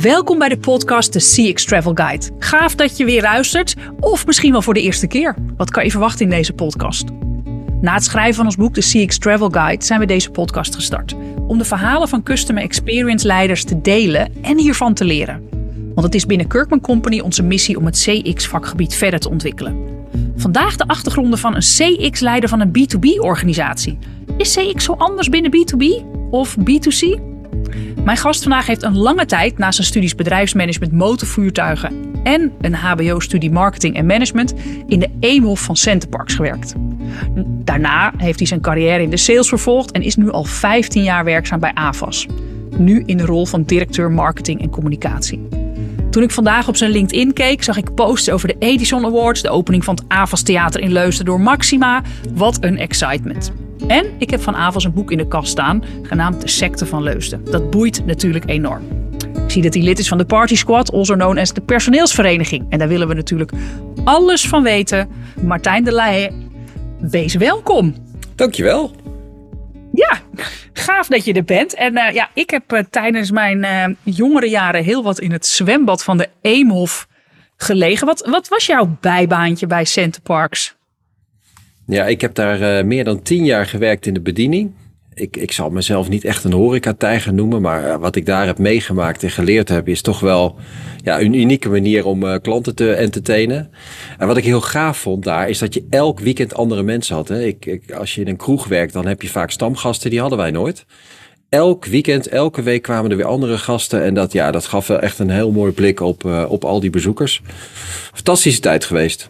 Welkom bij de podcast The CX Travel Guide. Gaaf dat je weer luistert, of misschien wel voor de eerste keer. Wat kan je verwachten in deze podcast? Na het schrijven van ons boek The CX Travel Guide zijn we deze podcast gestart. Om de verhalen van customer experience leiders te delen en hiervan te leren. Want het is binnen Kirkman Company onze missie om het CX-vakgebied verder te ontwikkelen. Vandaag de achtergronden van een CX-leider van een B2B-organisatie. Is CX zo anders binnen B2B of B2C? Mijn gast vandaag heeft een lange tijd na zijn studies bedrijfsmanagement motorvoertuigen en een HBO-studie marketing en management in de Eemhof van Centerparks gewerkt. Daarna heeft hij zijn carrière in de sales vervolgd en is nu al 15 jaar werkzaam bij AVAS. Nu in de rol van directeur marketing en communicatie. Toen ik vandaag op zijn LinkedIn keek, zag ik posts over de Edison Awards, de opening van het AVAS Theater in Leusden door Maxima. Wat een excitement. En ik heb van Avals een boek in de kast staan, genaamd De Secte van Leusden. Dat boeit natuurlijk enorm. Ik zie dat hij lid is van de Party Squad, also known as de personeelsvereniging. En daar willen we natuurlijk alles van weten. Martijn de Leijen, wees welkom. Dankjewel. Ja, gaaf dat je er bent. En uh, ja, ik heb uh, tijdens mijn uh, jongere jaren heel wat in het zwembad van de Eemhof gelegen. Wat, wat was jouw bijbaantje bij Center Parks? Ja, ik heb daar uh, meer dan tien jaar gewerkt in de bediening. Ik, ik zal mezelf niet echt een horecatijger noemen, maar uh, wat ik daar heb meegemaakt en geleerd heb, is toch wel ja, een unieke manier om uh, klanten te entertainen. En wat ik heel gaaf vond daar, is dat je elk weekend andere mensen had. Hè. Ik, ik, als je in een kroeg werkt, dan heb je vaak stamgasten, die hadden wij nooit. Elk weekend, elke week kwamen er weer andere gasten. En dat, ja, dat gaf wel echt een heel mooi blik op, op al die bezoekers. Fantastische tijd geweest.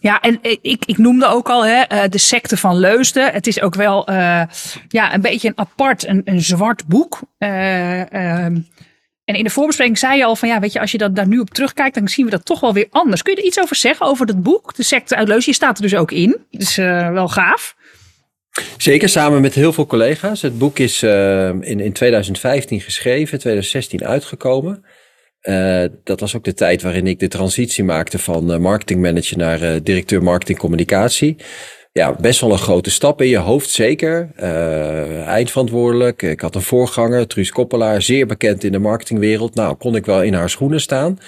Ja, en ik, ik noemde ook al hè, de secte van Leusden. Het is ook wel uh, ja, een beetje een apart, een, een zwart boek. Uh, um, en in de voorbespreking zei je al van ja, weet je, als je dat daar nu op terugkijkt, dan zien we dat toch wel weer anders. Kun je er iets over zeggen over dat boek, de secte uit Leusden? Je staat er dus ook in. Dus uh, wel gaaf. Zeker, samen met heel veel collega's. Het boek is in, in 2015 geschreven, 2016 uitgekomen. Uh, dat was ook de tijd waarin ik de transitie maakte van uh, marketingmanager naar uh, directeur marketing communicatie. Ja, best wel een grote stap in je hoofd, zeker. eindverantwoordelijk. Ik had een voorganger, Truus Koppelaar, zeer bekend in de marketingwereld. Nou, kon ik wel in haar schoenen staan.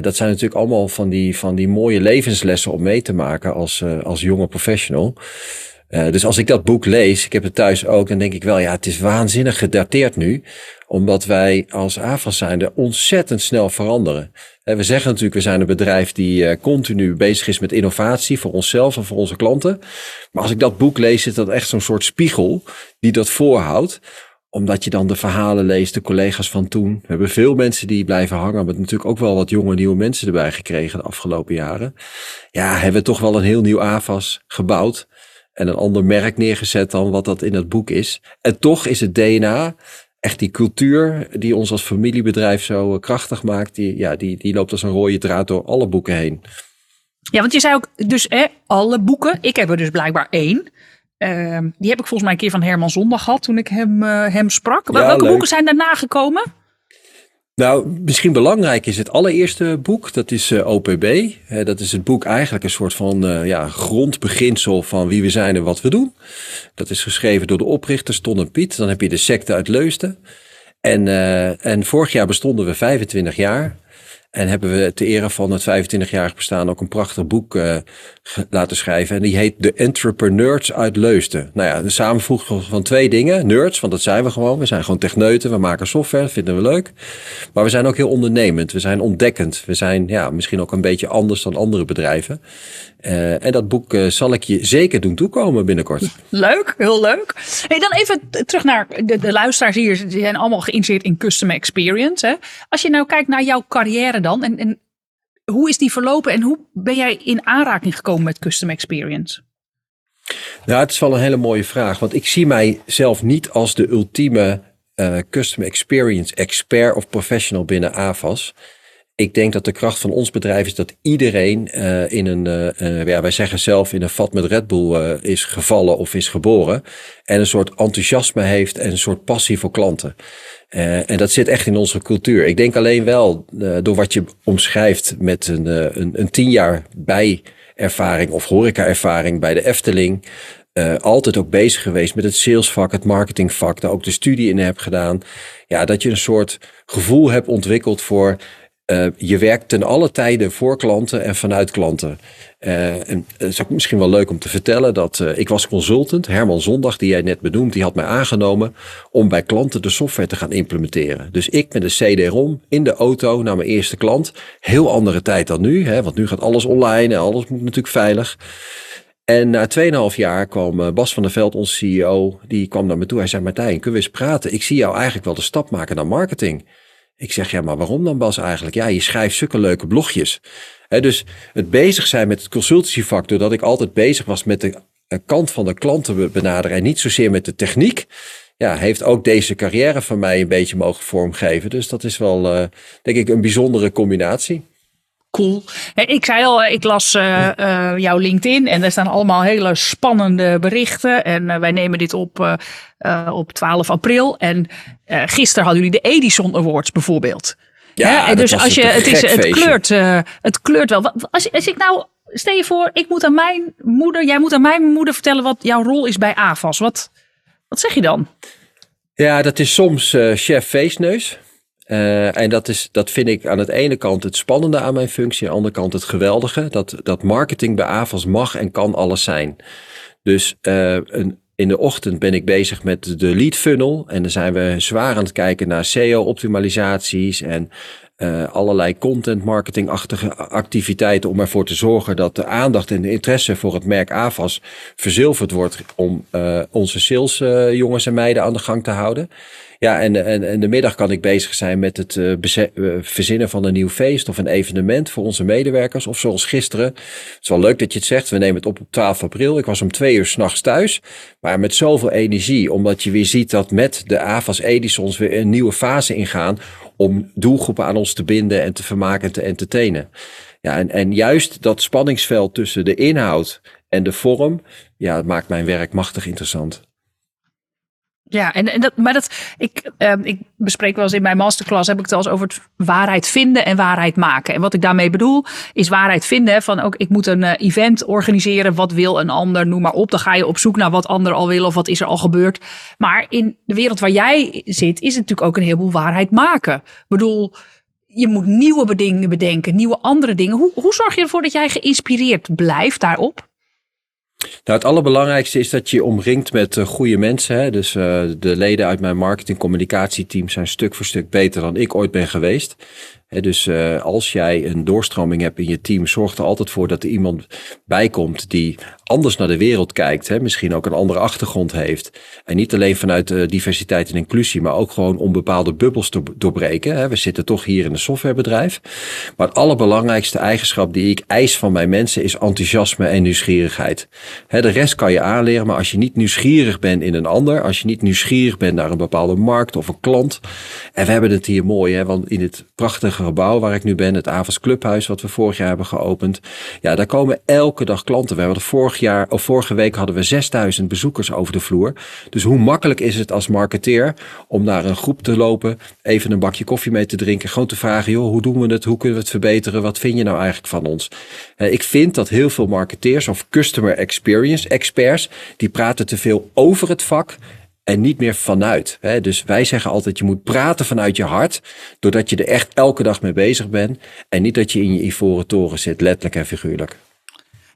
dat zijn natuurlijk allemaal van die, van die mooie levenslessen om mee te maken als, als jonge professional. Uh, dus als ik dat boek lees, ik heb het thuis ook, dan denk ik wel, ja, het is waanzinnig gedateerd nu. Omdat wij als AFAS zijnde ontzettend snel veranderen. Uh, we zeggen natuurlijk, we zijn een bedrijf die uh, continu bezig is met innovatie voor onszelf en voor onze klanten. Maar als ik dat boek lees, is dat echt zo'n soort spiegel die dat voorhoudt omdat je dan de verhalen leest, de collega's van toen. We hebben veel mensen die blijven hangen. Hebben natuurlijk ook wel wat jonge nieuwe mensen erbij gekregen de afgelopen jaren. Ja, hebben we toch wel een heel nieuw AFAS gebouwd en een ander merk neergezet dan wat dat in het boek is. En toch is het DNA, echt die cultuur die ons als familiebedrijf zo krachtig maakt, die, ja, die, die loopt als een rode draad door alle boeken heen. Ja, want je zei ook dus hè, alle boeken. Ik heb er dus blijkbaar één. Uh, die heb ik volgens mij een keer van Herman Zondag gehad toen ik hem, uh, hem sprak. Ja, Welke leuk. boeken zijn daarna gekomen? Nou, misschien belangrijk is het allereerste boek. Dat is uh, OPB. Dat is het boek eigenlijk een soort van uh, ja, grondbeginsel van wie we zijn en wat we doen. Dat is geschreven door de oprichters Ton en Piet. Dan heb je de secte uit Leusden. En, en vorig jaar bestonden we 25 jaar. En hebben we ter ere van het 25-jarig bestaan ook een prachtig boek uh, laten schrijven. En die heet De Entrepreneurs uit Leusden. Nou ja, de samenvoeging van twee dingen. Nerds, want dat zijn we gewoon. We zijn gewoon techneuten. We maken software, vinden we leuk. Maar we zijn ook heel ondernemend. We zijn ontdekkend. We zijn ja, misschien ook een beetje anders dan andere bedrijven. Uh, en dat boek uh, zal ik je zeker doen toekomen binnenkort. Leuk, heel leuk. Hey, dan even terug naar de, de luisteraars hier. Die zijn allemaal geïnteresseerd in customer experience. Hè? Als je nou kijkt naar jouw carrière dan. En, en hoe is die verlopen en hoe ben jij in aanraking gekomen met customer experience? Nou, het is wel een hele mooie vraag. Want ik zie mijzelf niet als de ultieme uh, customer experience expert of professional binnen AVAS ik denk dat de kracht van ons bedrijf is dat iedereen uh, in een, uh, ja, wij zeggen zelf in een vat met Red Bull uh, is gevallen of is geboren. En een soort enthousiasme heeft en een soort passie voor klanten. en dat zit echt in onze cultuur. Ik denk alleen wel, door wat je omschrijft met een, een, een tien jaar bijervaring of horeca-ervaring bij de Efteling. altijd ook bezig geweest met het salesvak, het marketingvak, daar ook de studie in heb gedaan. Ja, dat je een soort gevoel hebt ontwikkeld voor uh, je werkt ten alle tijden voor klanten en vanuit klanten. Uh, en het is misschien wel leuk om te vertellen dat uh, ik was consultant. Herman Zondag, die jij net benoemd, die had mij aangenomen om bij klanten de software te gaan implementeren. Dus ik met een CD-ROM in de auto naar mijn eerste klant. Heel andere tijd dan nu, hè, want nu gaat alles online en alles moet natuurlijk veilig. En na 2,5 jaar kwam Bas van der Veld, onze CEO, die kwam naar me toe. Hij zei, Martijn, kunnen we eens praten? Ik zie jou eigenlijk wel de stap maken naar marketing. Ik zeg, ja, maar waarom dan Bas eigenlijk? Ja, je schrijft zulke leuke blogjes. dus het bezig zijn met het consultancyvak, doordat ik altijd bezig was met de eh, kant van de klanten benaderen en niet zozeer met de techniek, ja, heeft ook deze carrière van mij een beetje mogen vormgeven. Dus dat is wel, uh, denk ik, een bijzondere combinatie cool. Ik zei al, ik las uh, uh, jouw LinkedIn en er staan allemaal hele spannende berichten. En uh, wij nemen dit op op 12 april. En gisteren hadden jullie de Edison Awards bijvoorbeeld. Ja, dus als je, het, is, het, kleurt, het kleurt wel. Als, als ik nou, stel je voor, ik moet aan mijn moeder, jij moet aan mijn moeder vertellen wat jouw rol is bij AVAS. Wat, wat zeg je dan? Ja, dat is soms chef feestneus. Uh, en dat, is, dat vind ik aan de ene kant het spannende aan mijn functie, aan de andere kant het geweldige. Dat, dat marketing bij AVAS mag en kan alles zijn. Dus een, in de ochtend ben ik bezig met de lead funnel. En dan zijn we zwaar aan het kijken naar SEO-optimalisaties en uh, allerlei content marketing-achtige activiteiten om ervoor te zorgen dat de aandacht en de interesse voor het merk AVAS verzilverd wordt om onze sales jongens en meiden aan de gang te houden. Ja, en, en, de middag kan ik bezig zijn met het uh, verzinnen van een nieuw feest of een evenement voor onze medewerkers. Of zoals gisteren. Het is wel leuk dat je het zegt. We nemen het op op 12 april. Ik was om twee uur s'nachts thuis. Maar met zoveel energie. Omdat je weer ziet dat met de AVAS Edisons weer een nieuwe fase ingaan. Om doelgroepen aan ons te binden en te vermaken en te entertainen. Ja, en, en juist dat spanningsveld tussen de inhoud en de vorm. Ja, maakt mijn werk machtig interessant. Ja, en, en dat, maar dat, ik, uh, ik bespreek wel eens in mijn masterclass, heb ik het al eens over waarheid vinden en waarheid maken. En wat ik daarmee bedoel, is waarheid vinden van ook, ik moet een uh, event organiseren, wat wil een ander, noem maar op. Dan ga je op zoek naar wat anderen al willen of wat is er al gebeurd. Maar in de wereld waar jij zit, is het natuurlijk ook een heleboel waarheid maken. Ik bedoel, je moet nieuwe dingen bedenken, nieuwe andere dingen. Hoe, hoe zorg je ervoor dat jij geïnspireerd blijft daarop? Nou, het allerbelangrijkste is dat je omringt met uh, goede mensen. Hè? Dus uh, de leden uit mijn marketing communicatieteam zijn stuk voor stuk beter dan ik ooit ben geweest dus uh, als jij een doorstroming hebt in je team, zorg er altijd voor dat er iemand bij komt die anders naar de wereld kijkt. Hè, misschien ook een andere achtergrond heeft. En niet alleen vanuit uh, diversiteit en inclusie, maar ook gewoon om bepaalde bubbels te doorbreken. Hè. We zitten toch hier in een softwarebedrijf. Maar het allerbelangrijkste eigenschap die ik eis van mijn mensen is enthousiasme en nieuwsgierigheid. Hè, de rest kan je aanleren, maar als je niet nieuwsgierig bent in een ander, als je niet nieuwsgierig bent naar een bepaalde markt of een klant. En we hebben het hier mooi, hè, want in het prachtige gebouw waar ik nu ben, het Avas Clubhuis, wat we vorig jaar hebben geopend. Ja, daar komen elke dag klanten. We hebben vorig jaar, of vorige week hadden we 6000 bezoekers over de vloer. Dus hoe makkelijk is het als marketeer om naar een groep te lopen, even een bakje koffie mee te drinken, gewoon te vragen, joh, hoe doen we het? Hoe kunnen we het verbeteren? Wat vind je nou eigenlijk van ons? Ik vind dat heel veel marketeers of customer experience experts, die praten te veel over het vak en niet meer vanuit. Dus wij zeggen altijd, je moet praten vanuit je hart, doordat je er echt elke dag mee bezig bent. En niet dat je in je ivoren toren zit, letterlijk en figuurlijk.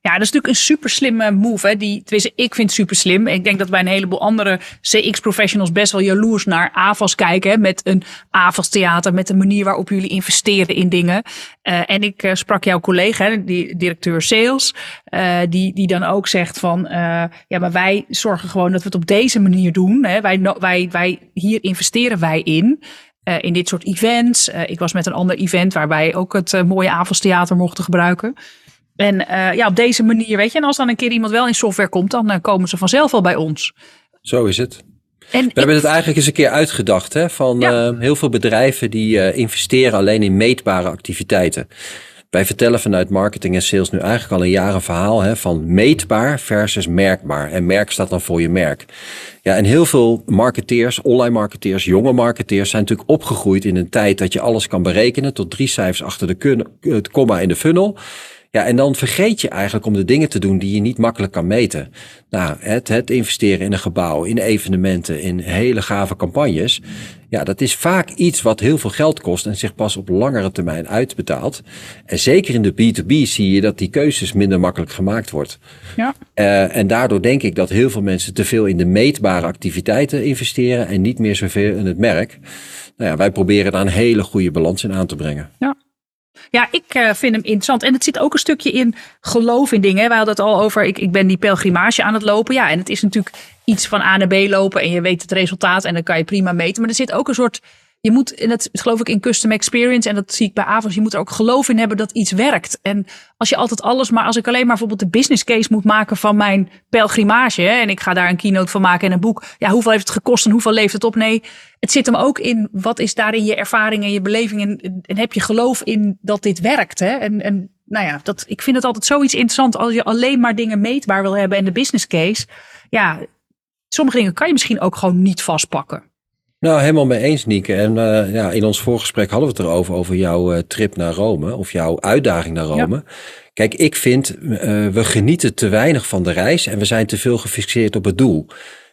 Ja, dat is natuurlijk een super slimme move. Hè? Die, tenminste, ik vind het super slim. Ik denk dat bij een heleboel andere CX-professionals best wel jaloers naar AVAS kijken. Hè? Met een AVAS-theater, met de manier waarop jullie investeren in dingen. Uh, en ik uh, sprak jouw collega, die directeur sales, uh, die, die dan ook zegt van, ja, maar wij zorgen gewoon dat we het op deze manier doen. Hè? Wij, wij, wij, hier investeren wij in. in dit soort events. ik was met een ander event waarbij ook het mooie avondstheater mochten gebruiken. En uh, ja, op deze manier, weet je, en als dan een keer iemand wel in software komt, dan uh, komen ze vanzelf al bij ons. Zo is het. En we hebben het eigenlijk eens een keer uitgedacht, hè, van ja. uh, heel veel bedrijven die investeren alleen in meetbare activiteiten. Wij vertellen vanuit marketing en sales nu eigenlijk al een jaar een verhaal hè, van meetbaar versus merkbaar. En merk staat dan voor je merk. Ja, en heel veel marketeers, online marketeers, jonge marketeers zijn natuurlijk opgegroeid in een tijd dat je alles kan berekenen tot drie cijfers achter de het komma in de funnel. Ja, en dan vergeet je eigenlijk om de dingen te doen die je niet makkelijk kan meten. Nou, het, het investeren in een gebouw, in evenementen, in hele gave campagnes. Ja, dat is vaak iets wat heel veel geld kost en zich pas op langere termijn uitbetaalt. En zeker in de B2B zie je dat die keuzes minder makkelijk gemaakt wordt. Ja. Uh, en daardoor denk ik dat heel veel mensen te veel in de meetbare activiteiten investeren en niet meer zoveel in het merk. Nou ja, wij proberen daar een hele goede balans in aan te brengen. Ja. Ja, ik uh, vind hem interessant. En het zit ook een stukje in geloof in dingen. Wij hadden het al over, ik, ik ben die pelgrimage aan het lopen. Ja, en het is natuurlijk iets van A naar B lopen en je weet het resultaat en dan kan je prima meten. Maar er zit ook een soort je moet, en dat geloof ik in custom experience, en dat zie ik bij Avos, je moet er ook geloof in hebben dat iets werkt. En als je altijd alles, maar als ik alleen maar bijvoorbeeld de business case moet maken van mijn pelgrimage, hè, en ik ga daar een keynote van maken en een boek, ja, hoeveel heeft het gekost en hoeveel levert het op? Nee, het zit hem ook in, wat is daarin je ervaring en je beleving en, en heb je geloof in dat dit werkt? Hè? En, en nou ja, dat, ik vind het altijd zoiets interessant als je alleen maar dingen meetbaar wil hebben en de business case. Ja, sommige dingen kan je misschien ook gewoon niet vastpakken. Nou, helemaal mee eens, Nieke. En uh, ja, in ons voorgesprek hadden we het erover, over jouw uh, trip naar Rome, of jouw uitdaging naar Rome. Kijk, ik vind, uh, we genieten te weinig van de reis en we zijn te veel gefixeerd op het doel.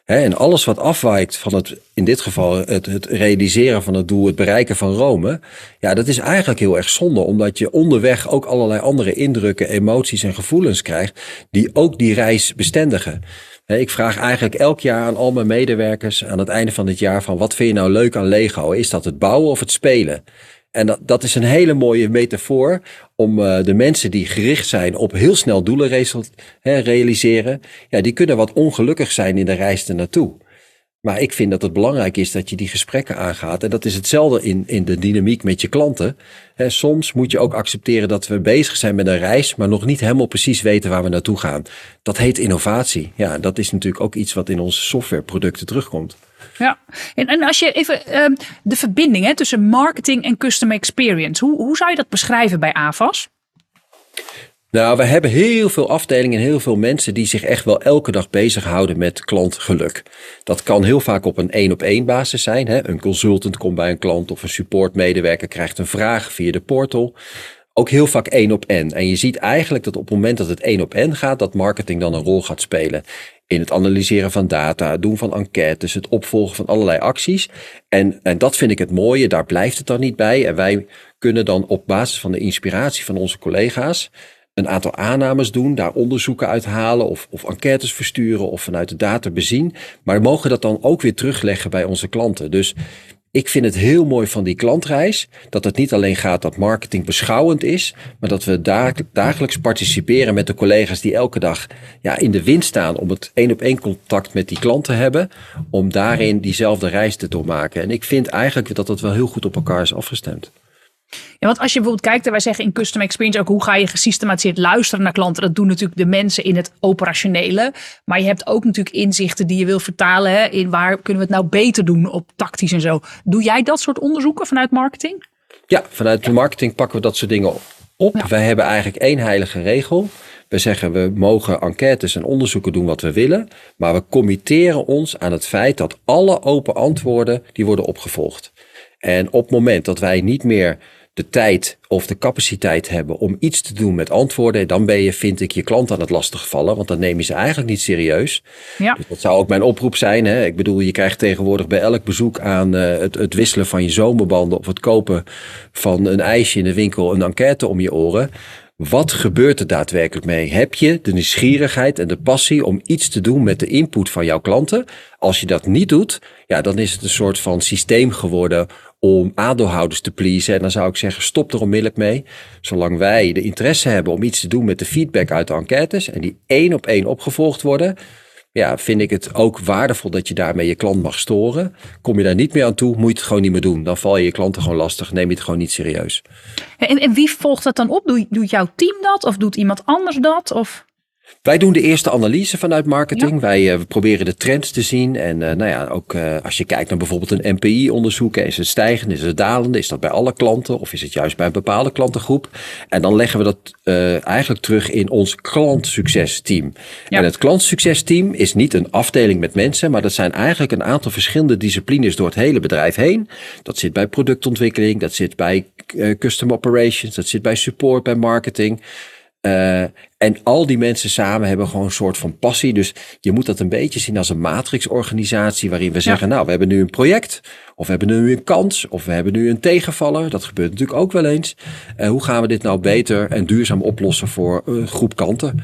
Hè, en alles wat afwijkt van het, in dit geval het, het realiseren van het doel, het bereiken van Rome, ja, dat is eigenlijk heel erg zonde, omdat je onderweg ook allerlei andere indrukken, emoties en gevoelens krijgt, die ook die reis bestendigen. Ik vraag eigenlijk elk jaar aan al mijn medewerkers aan het einde van het jaar van wat vind je nou leuk aan Lego? Is dat het bouwen of het spelen? En dat, dat is een hele mooie metafoor om uh, de mensen die gericht zijn op heel snel doelen realiseren, ja, die kunnen wat ongelukkig zijn in de reis ernaartoe. Maar ik vind dat het belangrijk is dat je die gesprekken aangaat. En dat is hetzelfde in, in de dynamiek met je klanten. soms moet je ook accepteren dat we bezig zijn met een reis, maar nog niet helemaal precies weten waar we naartoe gaan. Dat heet innovatie. Ja, dat is natuurlijk ook iets wat in onze softwareproducten terugkomt. Ja, en, en als je even uh, de verbinding tussen marketing en customer experience, hoe, hoe zou je dat beschrijven bij AVAS? Nou, we hebben heel veel afdelingen en heel veel mensen die zich echt wel elke dag bezighouden met klantgeluk. Dat kan heel vaak op een één op één basis zijn. Hè? Een consultant komt bij een klant of een supportmedewerker krijgt een vraag via de portal. Ook heel vaak één op één. En je ziet eigenlijk dat op het moment dat het één op één gaat, dat marketing dan een rol gaat spelen. In het analyseren van data, het doen van enquêtes, het opvolgen van allerlei acties. En, en dat vind ik het mooie, daar blijft het dan niet bij. En wij kunnen dan op basis van de inspiratie van onze collega's een aantal aannames doen, daar onderzoeken uithalen of, of enquêtes versturen of vanuit de data bezien. Maar mogen dat dan ook weer terugleggen bij onze klanten. Dus ik vind het heel mooi van die klantreis dat het niet alleen gaat dat marketing beschouwend is, maar dat we dagelijks participeren met de collega's die elke dag ja, in de wind staan om het één op één contact met die klant te hebben, om daarin diezelfde reis te doormaken. En ik vind eigenlijk dat dat wel heel goed op elkaar is afgestemd. Ja, want als je bijvoorbeeld kijkt, en wij zeggen in Custom Experience ook hoe ga je gesystematiseerd luisteren naar klanten. Dat doen natuurlijk de mensen in het operationele. Maar je hebt ook natuurlijk inzichten die je wil vertalen hè, in waar kunnen we het nou beter doen op tactisch en zo. Doe jij dat soort onderzoeken vanuit marketing? Ja, vanuit de marketing pakken we dat soort dingen op. Wij hebben eigenlijk één heilige regel. We zeggen we mogen enquêtes en onderzoeken doen wat we willen, maar we committeren ons aan het feit dat alle open antwoorden die worden opgevolgd. En op het moment dat wij niet meer de tijd of de capaciteit hebben om iets te doen met antwoorden, dan ben je, vind ik, je klant aan het lastigvallen. Want dan neem je ze eigenlijk niet serieus. Ja. Dus dat zou ook mijn oproep zijn. Hè? Ik bedoel, je krijgt tegenwoordig bij elk bezoek aan uh, het, het, wisselen van je zomerbanden of het kopen van een ijsje in de winkel een enquête om je oren. Wat gebeurt er daadwerkelijk mee? Heb je de nieuwsgierigheid en de passie om iets te doen met de input van jouw klanten? Als je dat niet doet, ja, dan is het een soort van systeem geworden om aandeelhouders te pleasen. En dan zou ik zeggen, stop er onmiddellijk mee. Zolang wij de interesse hebben om iets te doen met de feedback uit de enquêtes en die één op één opgevolgd worden, ja, vind ik het ook waardevol dat je daarmee je klant mag storen. Kom je daar niet meer aan toe, moet je het gewoon niet meer doen. Dan val je je klanten gewoon lastig, neem je het gewoon niet serieus. En, en wie volgt dat dan op? Doet, jouw team dat of doet iemand anders dat? Of? Wij doen de eerste analyse vanuit marketing. Wij uh, proberen de trends te zien. En uh, nou ja, ook uh, als je kijkt naar bijvoorbeeld een MPI-onderzoek. Is het stijgende, is het dalende? Is dat bij alle klanten of is het juist bij een bepaalde klantengroep? En dan leggen we dat eigenlijk terug in ons klantsuccesteam. Ja. En het klantsuccesteam is niet een afdeling met mensen, maar dat zijn eigenlijk een aantal verschillende disciplines door het hele bedrijf heen. Dat zit bij productontwikkeling, dat zit bij custom operations, dat zit bij support, bij marketing. Uh, en al die mensen samen hebben gewoon een soort van passie. Dus je moet dat een beetje zien als een matrixorganisatie waarin we zeggen, nou, we hebben nu een project, of we hebben nu een kans, of we hebben nu een tegenvaller. Dat gebeurt natuurlijk ook wel eens. Uh, hoe gaan we dit nou beter en duurzaam oplossen voor een groep kanten?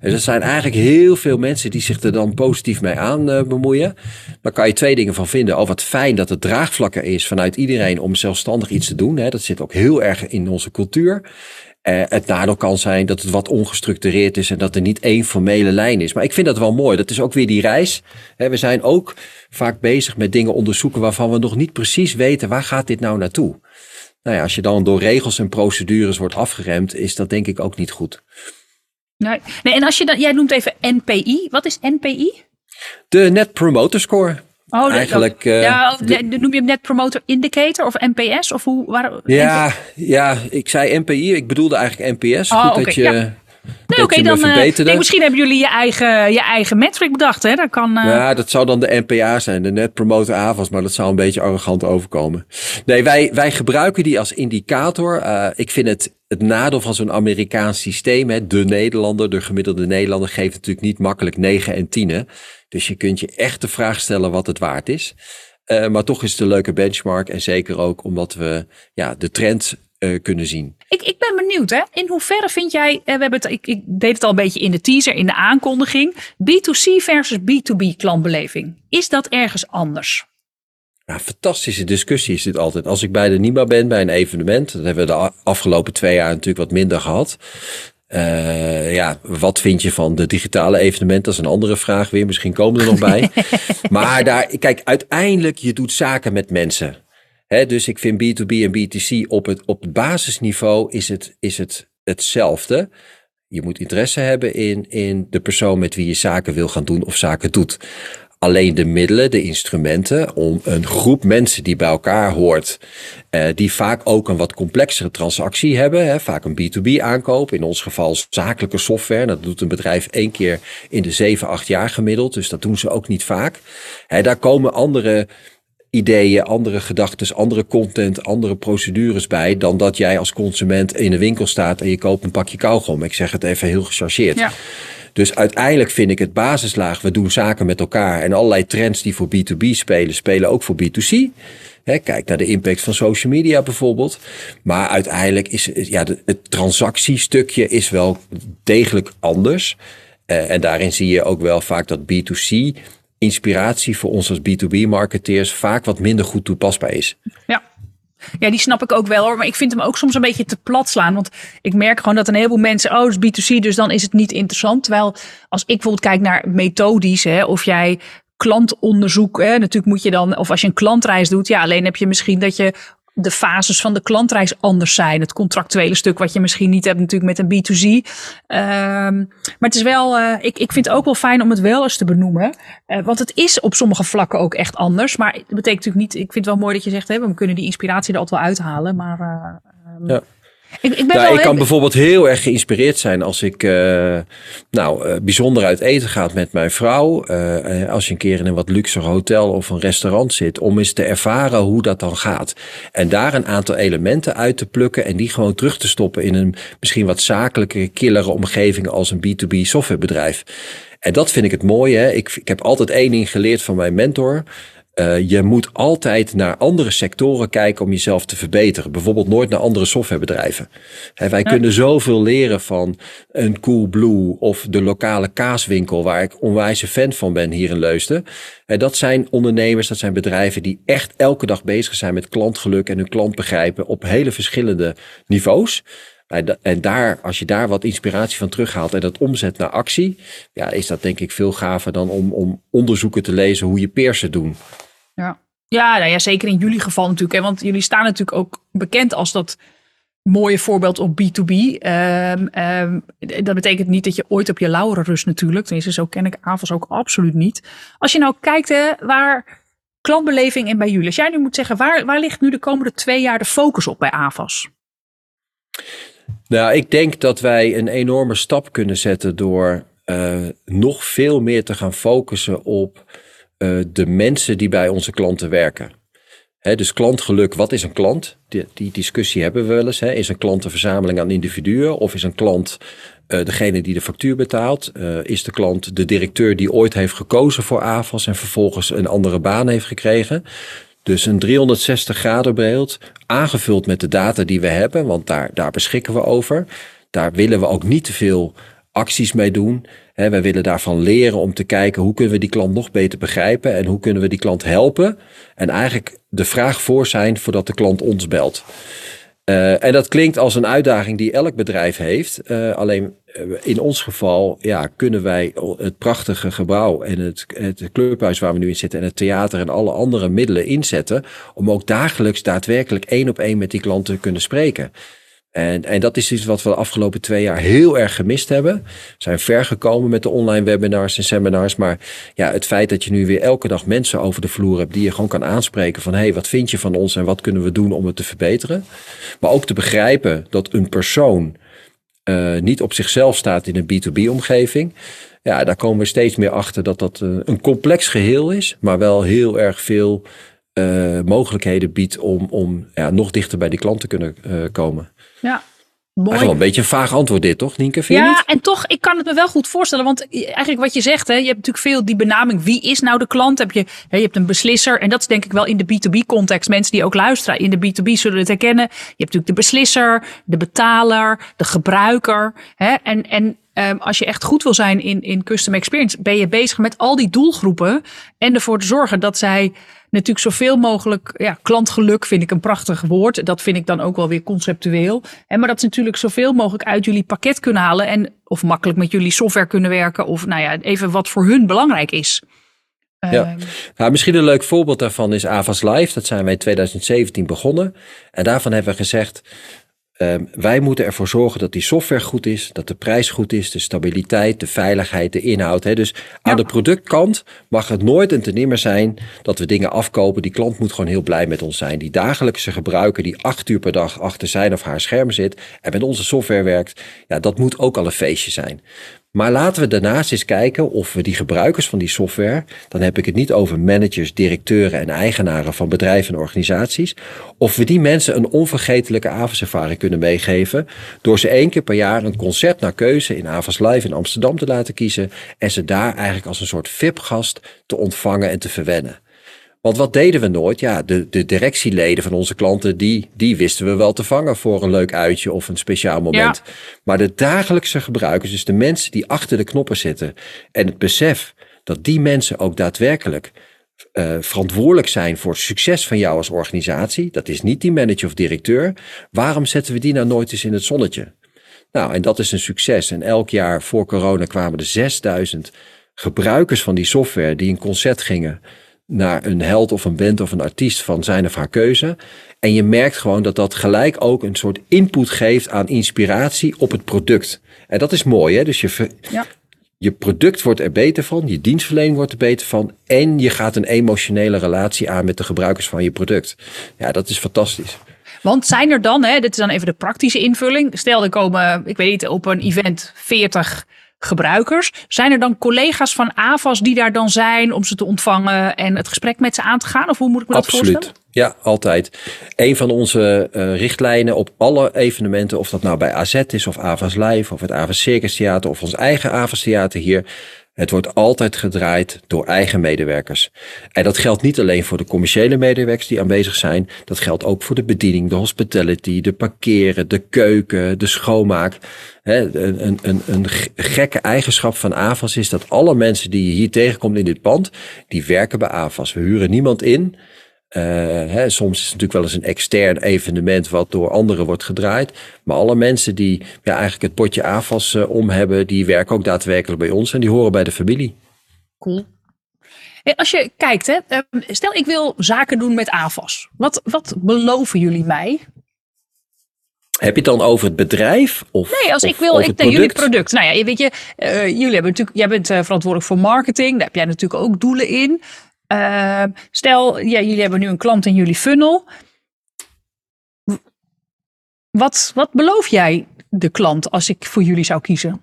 En er zijn eigenlijk heel veel mensen die zich er dan positief mee aan uh, bemoeien. Daar kan je twee dingen van vinden. Oh, wat fijn dat het draagvlakker is vanuit iedereen om zelfstandig iets te doen. Hè. Dat zit ook heel erg in onze cultuur. Uh, het nadeel kan zijn dat het wat ongestructureerd is en dat er niet één formele lijn is. Maar ik vind dat wel mooi. Dat is ook weer die reis. we zijn ook vaak bezig met dingen onderzoeken waarvan we nog niet precies weten waar gaat dit nou naartoe. Nou ja, als je dan door regels en procedures wordt afgeremd, is dat denk ik ook niet goed. Nee, nee en als je dan, jij noemt even NPI. Wat is NPI? De Net Promoter Score. Oh, eigenlijk. Uh, ja, noem je hem net Promoter Indicator of NPS? Of hoe, waar, ja, ja, ik zei NPI, ik bedoelde eigenlijk NPS. Oh, Goed dat je. Ja. Nee, oké, dan. Nee, misschien hebben jullie je eigen, je eigen metric bedacht, hè? Dat kan. Uh... Ja, dat zou dan de NPA zijn, de Net Promoter AVAS, maar dat zou een beetje arrogant overkomen. Nee, wij, wij gebruiken die als indicator. Uh, ik vind het het nadeel van zo'n Amerikaans systeem, hè, de Nederlander, de gemiddelde Nederlander, geeft natuurlijk niet makkelijk 9 en 10. Dus je kunt je echt de vraag stellen wat het waard is. Uh, maar toch is het een leuke benchmark. En zeker ook omdat we ja, de trend uh, kunnen zien. Ik, ik ben benieuwd, hè? in hoeverre vind jij, uh, we hebben het, ik, ik deed het al een beetje in de teaser, in de aankondiging, B2C versus B2B klantbeleving. Is dat ergens anders? Ja, fantastische discussie is dit altijd. Als ik bij de NIMA ben, bij een evenement, dat hebben we de afgelopen twee jaar natuurlijk wat minder gehad. Uh, ja, wat vind je van de digitale evenementen? Dat is een andere vraag weer. Misschien komen er nog bij. maar daar, kijk, uiteindelijk, je doet zaken met mensen. Dus ik vind B2B en B2C op het, op het basisniveau is het, is het hetzelfde. Je moet interesse hebben in, in de persoon met wie je zaken wil gaan doen of zaken doet alleen de middelen, de instrumenten om een groep mensen die bij elkaar hoort, eh, die vaak ook een wat complexere transactie hebben, hè, vaak een B2B aankoop, in ons geval zakelijke software. Dat doet een bedrijf één keer in de zeven, acht jaar gemiddeld, dus dat doen ze ook niet vaak. Hè, daar komen andere ideeën, andere gedachten, andere content, andere procedures bij dan dat jij als consument in de winkel staat en je koopt een pakje kauwgom. Ik zeg het even heel gechargeerd. Ja. Dus uiteindelijk vind ik het basislaag, we doen zaken met elkaar en allerlei trends die voor B2B spelen, spelen ook voor B2C. kijk naar de impact van social media bijvoorbeeld. Maar uiteindelijk is ja, het transactiestukje is wel degelijk anders. Uh, en daarin zie je ook wel vaak dat B2C inspiratie voor ons als B2B-marketeers vaak wat minder goed toepasbaar is. Ja. Ja, die snap ik ook wel hoor. Maar ik vind hem ook soms een beetje te plat slaan. Want ik merk gewoon dat een heleboel mensen, oh, het is B2C, dus dan is het niet interessant. Terwijl als ik bijvoorbeeld kijk naar methodisch, hè, of jij klantonderzoek, hè, natuurlijk moet je dan, of als je een klantreis doet, ja, alleen heb je misschien dat je de fases van de klantreis anders zijn. Het contractuele stuk wat je misschien niet hebt natuurlijk met een B2C. Um, ehm, maar het is wel, uh, ik, ik vind het ook wel fijn om het wel eens te benoemen. Uh, want het is op sommige vlakken ook echt anders. Maar het betekent natuurlijk niet, ik vind het wel mooi dat je zegt, we kunnen die inspiratie er altijd wel uithalen. Maar uh, ja. Ik, ik, ben nou, ik kan bijvoorbeeld heel erg geïnspireerd zijn als ik uh, nou, uh, bijzonder uit eten gaat met mijn vrouw. Uh, als je een keer in een wat luxer hotel of een restaurant zit. Om eens te ervaren hoe dat dan gaat. En daar een aantal elementen uit te plukken. En die gewoon terug te stoppen in een misschien wat zakelijke, killere omgeving als een B2B softwarebedrijf. En dat vind ik het mooie. Hè? Ik, ik heb altijd één ding geleerd van mijn mentor. Uh, je moet altijd naar andere sectoren kijken om jezelf te verbeteren. Bijvoorbeeld nooit naar andere softwarebedrijven. He, wij kunnen zoveel leren van een Coolblue of de lokale kaaswinkel, waar ik onwijs fan van ben hier in Leusden. En dat zijn ondernemers, dat zijn bedrijven die echt elke dag bezig zijn met klantgeluk en hun klant begrijpen op hele verschillende niveaus. En daar, als je daar wat inspiratie van terughaalt en dat omzet naar actie, ja, is dat denk ik veel gaver dan om, om onderzoeken te lezen hoe je peers het doen. Ja, ja, nou ja zeker in jullie geval natuurlijk. Hè, want jullie staan natuurlijk ook bekend als dat mooie voorbeeld op B2B. Ehm, ehm, dat betekent niet dat je ooit op je lauren rust natuurlijk. Tenminste, zo ken ik AVAS ook absoluut niet. Als je nou kijkt hè, waar klantbeleving en bij jullie. Als jij nu moet zeggen, waar, waar ligt nu de komende twee jaar de focus op bij AVAS? Nou, ik denk dat wij een enorme stap kunnen zetten door uh, nog veel meer te gaan focussen op uh, de mensen die bij onze klanten werken. dus klantgeluk, wat is een klant? Die, die, discussie hebben we wel eens. Is een klant een verzameling aan individuen of is een klant uh, degene die de factuur betaalt? Uh, is de klant de directeur die ooit heeft gekozen voor AFAS en vervolgens een andere baan heeft gekregen? Dus een 360 graden beeld, aangevuld met de data die we hebben, want daar, daar beschikken we over. Daar willen we ook niet te veel acties mee doen. He, wij willen daarvan leren om te kijken hoe kunnen we die klant nog beter begrijpen en hoe kunnen we die klant helpen. En eigenlijk de vraag voor zijn voordat de klant ons belt. Uh, en dat klinkt als een uitdaging die elk bedrijf heeft. Uh, alleen uh, in ons geval ja, kunnen wij het prachtige gebouw en het, het clubhuis waar we nu in zitten en het theater en alle andere middelen inzetten om ook dagelijks daadwerkelijk één op één met die klanten te kunnen spreken. En, en dat is iets wat we de afgelopen twee jaar heel erg gemist hebben. We zijn ver gekomen met de online webinars en seminars. Maar ja, het feit dat je nu weer elke dag mensen over de vloer hebt die je gewoon kan aanspreken van hé, hey, wat vind je van ons en wat kunnen we doen om het te verbeteren? Maar ook te begrijpen dat een persoon uh, niet op zichzelf staat in een B2B-omgeving. Ja, daar komen we steeds meer achter dat dat uh, een complex geheel is, maar wel heel erg veel uh, mogelijkheden biedt om, om ja, nog dichter bij die klant te kunnen komen. Ja. Mooi. Eigenlijk een beetje een vaag antwoord dit, toch, Nienke? Vind ja, en toch, ik kan het me wel goed voorstellen. Want eigenlijk wat je zegt, hè, je hebt natuurlijk veel die benaming. Wie is nou de klant? Heb je, hè, je hebt een beslisser. En dat is denk ik wel in de B2B-context. Mensen die ook luisteren in de B2B zullen het herkennen. Je hebt natuurlijk de beslisser, de betaler, de gebruiker. Hè, en en um, als je echt goed wil zijn in, in custom experience, ben je bezig met al die doelgroepen. En ervoor te zorgen dat zij natuurlijk zoveel mogelijk, ja, klantgeluk vind ik een prachtig woord. Dat vind ik dan ook wel weer conceptueel. En maar dat ze natuurlijk zoveel mogelijk uit jullie pakket kunnen halen en of makkelijk met jullie software kunnen werken of nou ja, even wat voor hun belangrijk is. Ja. Ehm, nou, misschien een leuk voorbeeld daarvan is Avas Live. Dat zijn wij in 2017 begonnen. En daarvan hebben we gezegd, Um, wij moeten ervoor zorgen dat die software goed is, dat de prijs goed is, de stabiliteit, de veiligheid, de inhoud. Hè. Dus aan de productkant mag het nooit en ten nimmer zijn dat we dingen afkopen. Die klant moet gewoon heel blij met ons zijn. Die dagelijkse gebruiker die acht uur per dag achter zijn of haar scherm zit en met onze software werkt, ja, dat moet ook al een feestje zijn. Maar laten we daarnaast eens kijken of we die gebruikers van die software, dan heb ik het niet over managers, directeuren en eigenaren van bedrijven en organisaties, of we die mensen een onvergetelijke avondservaring kunnen meegeven door ze één keer per jaar een concert naar keuze in Avas Live in Amsterdam te laten kiezen en ze daar eigenlijk als een soort VIP-gast te ontvangen en te verwennen. Want wat deden we nooit? Ja, de, de directieleden van onze klanten, die, die wisten we wel te vangen voor een leuk uitje of een speciaal moment. Maar de dagelijkse gebruikers, dus de mensen die achter de knoppen zitten en het besef dat die mensen ook daadwerkelijk uh, verantwoordelijk zijn voor het succes van jou als organisatie, dat is niet die manager of directeur, waarom zetten we die nou nooit eens in het zonnetje? Nou, en dat is een succes. En elk jaar voor corona kwamen er 6000 gebruikers van die software die een concert gingen naar een held of een band of een artiest van zijn of haar keuze. En je merkt gewoon dat dat gelijk ook een soort input geeft aan inspiratie op het product. En dat is mooi, hè? Dus je, ja. je product wordt er beter van, je dienstverlening wordt er beter van. En je gaat een emotionele relatie aan met de gebruikers van je product. Ja, dat is fantastisch. Want zijn er dan, hè, dit is dan even de praktische invulling. Stel, er komen, ik weet niet, op een event 40 gebruikers. Zijn er dan collega's van AVAS die daar dan zijn om ze te ontvangen en het gesprek met ze aan te gaan? Of hoe moet ik me dat Absoluut. voorstellen? Ja, altijd. Een van onze uh, richtlijnen op alle evenementen, of dat nou bij AZ is of AVAS Live of het AVAS Circus Theater of ons eigen AVAS Theater hier, het wordt altijd gedraaid door eigen medewerkers. En dat geldt niet alleen voor de commerciële medewerkers die aanwezig zijn. Dat geldt ook voor de bediening, de hospitality, de parkeren, de keuken, de schoonmaak. een, een, een, gekke eigenschap van AVAS is dat alle mensen die je hier tegenkomt in dit pand, die werken bij AVAS. We huren niemand in. Uh, hè, soms is het natuurlijk wel eens een extern evenement wat door anderen wordt gedraaid. Maar alle mensen die ja, eigenlijk het potje AFAS uh, om hebben, die werken ook daadwerkelijk bij ons en die horen bij de familie. Cool. Als je kijkt, hè, ehm, stel ik wil zaken doen met AFAS. Wat, wat beloven jullie mij? Heb je het dan over het bedrijf? Of, nee, als ik wil, ik denk jullie product. Nou ja, weet je, uh, jullie hebben natuurlijk, jij bent verantwoordelijk voor marketing. Daar heb jij natuurlijk ook doelen in. Uh, stel, jullie hebben nu een klant in jullie funnel. Wat, wat beloof jij de klant als ik voor jullie zou kiezen?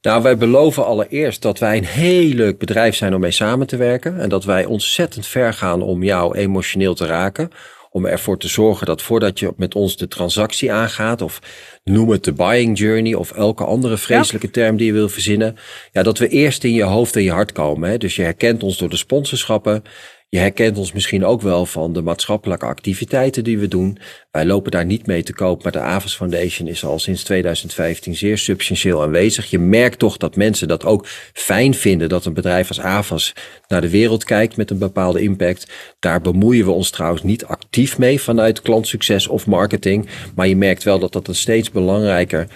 Nou, wij beloven allereerst dat wij een heel leuk bedrijf zijn om mee samen te werken. En dat wij ontzettend ver gaan om jou emotioneel te raken. Om ervoor te zorgen dat voordat je met ons de transactie aangaat, of noem het de buying journey, of elke andere vreselijke term die je wil verzinnen, ja, dat we eerst in je hoofd en je hart komen. Hè? Dus je herkent ons door de sponsorschappen. Je herkent ons misschien ook wel van de maatschappelijke activiteiten die we doen. Wij lopen daar niet mee te koop, maar de Avas Foundation is al sinds 2015 zeer substantieel aanwezig. Je merkt toch dat mensen dat ook fijn vinden dat een bedrijf als Avas naar de wereld kijkt met een bepaalde impact. Daar bemoeien we ons trouwens niet actief mee vanuit klantsucces of marketing. Maar je merkt wel dat dat een steeds belangrijker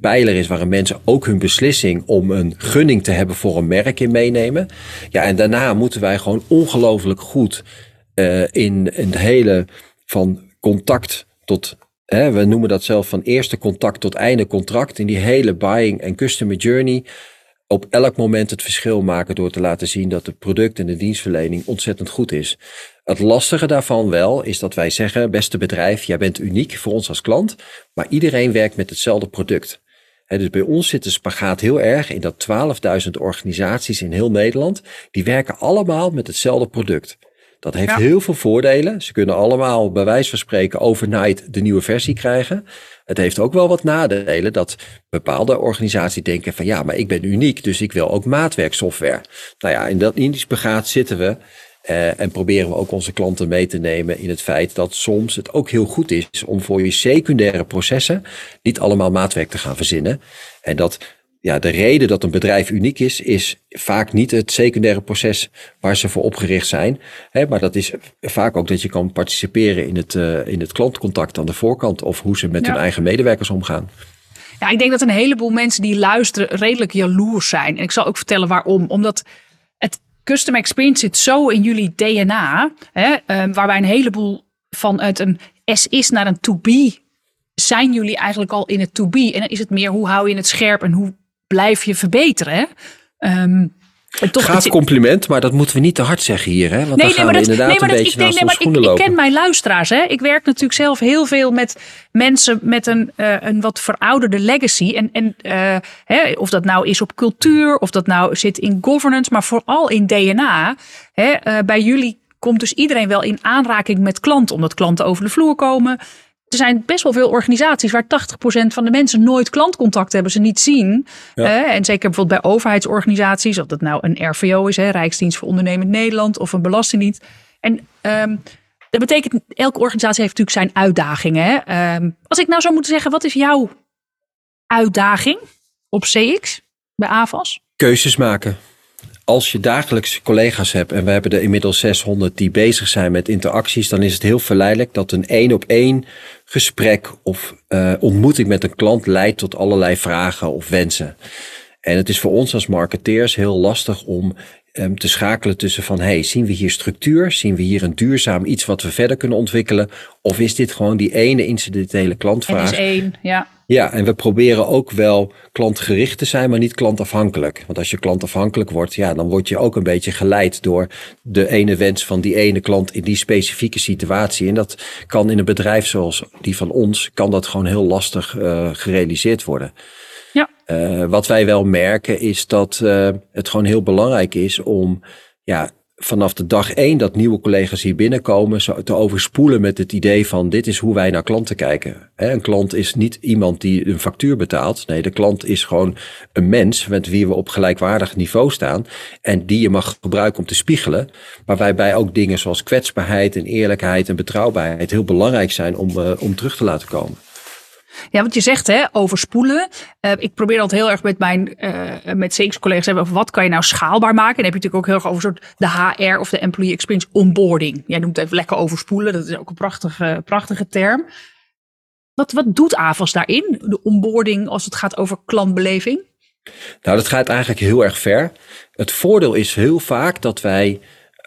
pijler is waarin mensen ook hun beslissing om een gunning te hebben voor een merk in meenemen. Ja, en daarna moeten wij gewoon ongelooflijk goed uh, in, in het hele van contact tot, we noemen dat zelf van eerste contact tot einde contract. In die hele buying en customer journey op elk moment het verschil maken door te laten zien dat het product en de dienstverlening ontzettend goed is. Het lastige daarvan wel is dat wij zeggen, beste bedrijf, jij bent uniek voor ons als klant, maar iedereen werkt met hetzelfde product. Dus bij ons zit de spagaat heel erg in dat 12.000 organisaties in heel Nederland, die werken allemaal met hetzelfde product. Dat heeft heel veel voordelen. Ze kunnen allemaal bij wijze van spreken overnight de nieuwe versie krijgen. Het heeft ook wel wat nadelen dat bepaalde organisaties denken van ja, maar ik ben uniek, dus ik wil ook maatwerksoftware. Nou ja, in, dat, in die spagaat zitten we uh, en proberen we ook onze klanten mee te nemen in het feit dat soms het ook heel goed is om voor je secundaire processen niet allemaal maatwerk te gaan verzinnen. En dat ja, de reden dat een bedrijf uniek is, is vaak niet het secundaire proces waar ze voor opgericht zijn. Hè, maar dat is vaak ook dat je kan participeren in het, uh, in het klantcontact aan de voorkant of hoe ze met hun eigen medewerkers omgaan. Ja, ik denk dat een heleboel mensen die luisteren redelijk jaloers zijn. En ik zal ook vertellen waarom. Omdat custom experience zit zo in jullie DNA, hè, waarbij een heleboel vanuit een S is naar een to be zijn jullie eigenlijk al in het to be. En dan is het meer hoe hou je het scherp en hoe blijf je verbeteren. Um, toch, Gaaf compliment, maar dat moeten we niet te hard zeggen hier. Hè? Want nee, dan gaan nee, we inderdaad nee, een dat, beetje ik, nee, schoenen ik, lopen. Ik ken mijn luisteraars. Hè? Ik werk natuurlijk zelf heel veel met mensen met een, uh, een wat verouderde legacy. En, en uh, hè, of dat nou is op cultuur, of dat nou zit in governance, maar vooral in DNA. Hè? Uh, bij jullie komt dus iedereen wel in aanraking met klanten, omdat klanten over de vloer komen er zijn best wel veel organisaties waar 80% van de mensen nooit klantcontact hebben, ze niet zien. en zeker bijvoorbeeld bij overheidsorganisaties, of dat nou een RVO is, hè, Rijksdienst voor Ondernemend Nederland, of een Belastingdienst. En um, dat betekent, elke organisatie heeft natuurlijk zijn uitdagingen. Hè? Um, als ik nou zou moeten zeggen, wat is jouw uitdaging op CX bij AVAS? Keuzes maken als je dagelijks collega's hebt, en we hebben er inmiddels 600 die bezig zijn met interacties, dan is het heel verleidelijk dat een één op één gesprek of uh, ontmoeting met een klant leidt tot allerlei vragen of wensen. En het is voor ons als marketeers heel lastig om um, te schakelen tussen van, hey, zien we hier structuur? Zien we hier een duurzaam iets wat we verder kunnen ontwikkelen? Of is dit gewoon die ene incidentele klantvraag? Het is één, ja. Ja, en we proberen ook wel klantgericht te zijn, maar niet klantafhankelijk. Want als je klantafhankelijk wordt, ja, dan word je ook een beetje geleid door de ene wens van die ene klant in die specifieke situatie. En dat kan in een bedrijf zoals die van ons, kan dat gewoon heel lastig uh, gerealiseerd worden. Ja. Uh, wat wij wel merken is dat uh, het gewoon heel belangrijk is om ja, vanaf de dag één dat nieuwe collega's hier binnenkomen, zo te overspoelen met het idee van dit is hoe wij naar klanten kijken. Een klant is niet iemand die een factuur betaalt. Nee, de klant is gewoon een mens met wie we op gelijkwaardig niveau staan en die je mag gebruiken om te spiegelen. Maar waarbij ook dingen zoals kwetsbaarheid en eerlijkheid en betrouwbaarheid heel belangrijk zijn om, uh, om terug te laten komen. Ja, wat je zegt, hè, overspoelen. Uh, ik probeer altijd heel erg met mijn uh, met CX-collega's hebben over wat kan je nou schaalbaar maken. En dan heb je natuurlijk ook heel erg over soort de HR of de Employee Experience Onboarding. Jij noemt het even lekker overspoelen. Dat is ook een prachtige, prachtige term. Wat, wat doet AVAS daarin? De onboarding als het gaat over klantbeleving? Nou, dat gaat eigenlijk heel erg ver. Het voordeel is heel vaak dat wij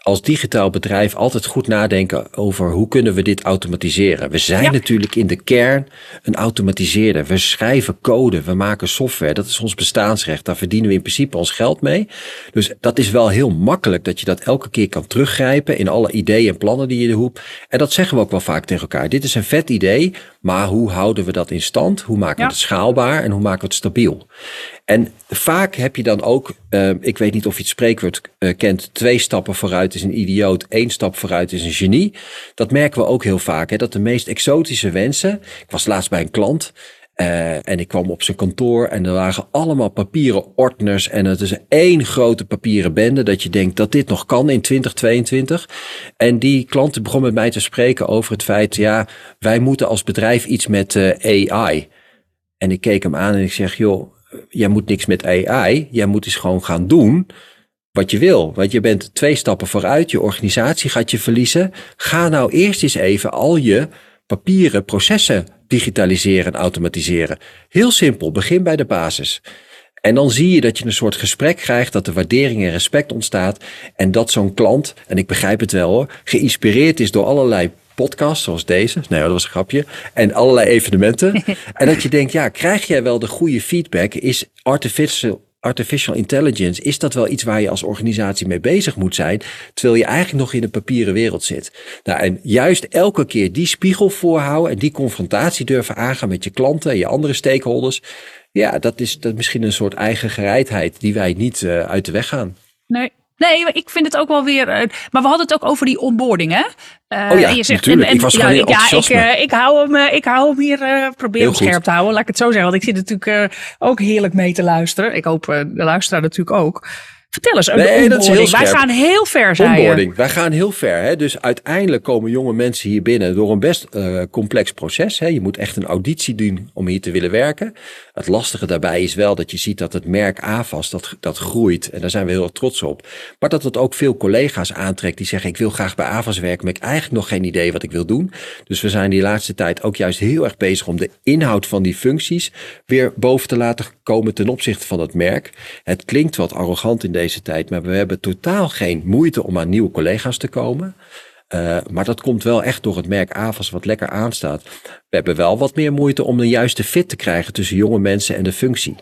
als digitaal bedrijf altijd goed nadenken over hoe kunnen we dit automatiseren. We zijn natuurlijk in de kern een automatiseerder. We schrijven code, we maken software. Dat is ons bestaansrecht. Daar verdienen we in principe ons geld mee. Dus dat is wel heel makkelijk dat je dat elke keer kan teruggrijpen in alle ideeën en plannen die je hoeft. En dat zeggen we ook wel vaak tegen elkaar. Dit is een vet idee, maar hoe houden we dat in stand? Hoe maken we het schaalbaar en hoe maken we het stabiel? En vaak heb je dan ook, uh, ik weet niet of je het spreekwoord uh, kent, twee stappen vooruit is een idioot, één stap vooruit is een genie. Dat merken we ook heel vaak, hè, dat de meest exotische wensen. Ik was laatst bij een klant uh, en ik kwam op zijn kantoor en er lagen allemaal papieren ordners en het is één grote papieren bende dat je denkt dat dit nog kan in 2022. En die klant begon met mij te spreken over het feit, ja, wij moeten als bedrijf iets met AI. En ik keek hem aan en ik zeg, joh, jij moet niks met AI. Jij moet eens gewoon gaan doen wat je wil. Want je bent twee stappen vooruit. Je organisatie gaat je verliezen. Ga nou eerst eens even al je papieren processen digitaliseren en automatiseren. Heel simpel. Begin bij de basis. En dan zie je dat je een soort gesprek krijgt, dat er waardering en respect ontstaat. En dat zo'n klant, en ik begrijp het wel hoor, geïnspireerd is door allerlei podcasts zoals deze. Nee, dat was een grapje. En allerlei evenementen. en dat je denkt, ja, krijg jij wel de goede feedback? Is artificial artificial intelligence, is dat wel iets waar je als organisatie mee bezig moet zijn, terwijl je eigenlijk nog in de papieren wereld zit. Nou, en juist elke keer die spiegel voorhouden en die confrontatie durven aangaan met je klanten en je andere stakeholders, ja, dat is, dat misschien een soort eigen gereidheid die wij niet uh, uit de weg gaan. Nee, Nee, ik vind het ook wel weer. Uh, maar we hadden het ook over die onboarding, hè? Uh, oh ja, je zegt, natuurlijk. En, en, ik was ja, ik, uh, ik, hou hem, ik hou hem hier, probeer hem scherp te houden. Laat ik het zo zeggen. Want ik zit natuurlijk ook heerlijk mee te luisteren. Ik hoop de luisteraar natuurlijk ook. Vertel eens, nee, dat is heel Wij gaan heel ver, zijn. Onboarding. Wij gaan heel ver. Hè? Dus uiteindelijk komen jonge mensen hier binnen door een best uh, complex proces. Hè? Je moet echt een auditie doen om hier te willen werken. Het lastige daarbij is wel dat je ziet dat het merk AVAS, dat, dat groeit. En daar zijn we heel trots op. Maar dat het ook veel collega's aantrekt die zeggen, ik wil graag bij AVAS werken, maar ik heb eigenlijk nog geen idee wat ik wil doen. Dus we zijn die laatste tijd ook juist heel erg bezig om de inhoud van die functies weer boven te laten komen ten opzichte van het merk. Het klinkt wat arrogant in deze tijd, maar we hebben totaal geen moeite om aan nieuwe collega's te komen. Uh, maar dat komt wel echt door het merk AVAS wat lekker aanstaat. We hebben wel wat meer moeite om de juiste fit te krijgen tussen jonge mensen en de functie.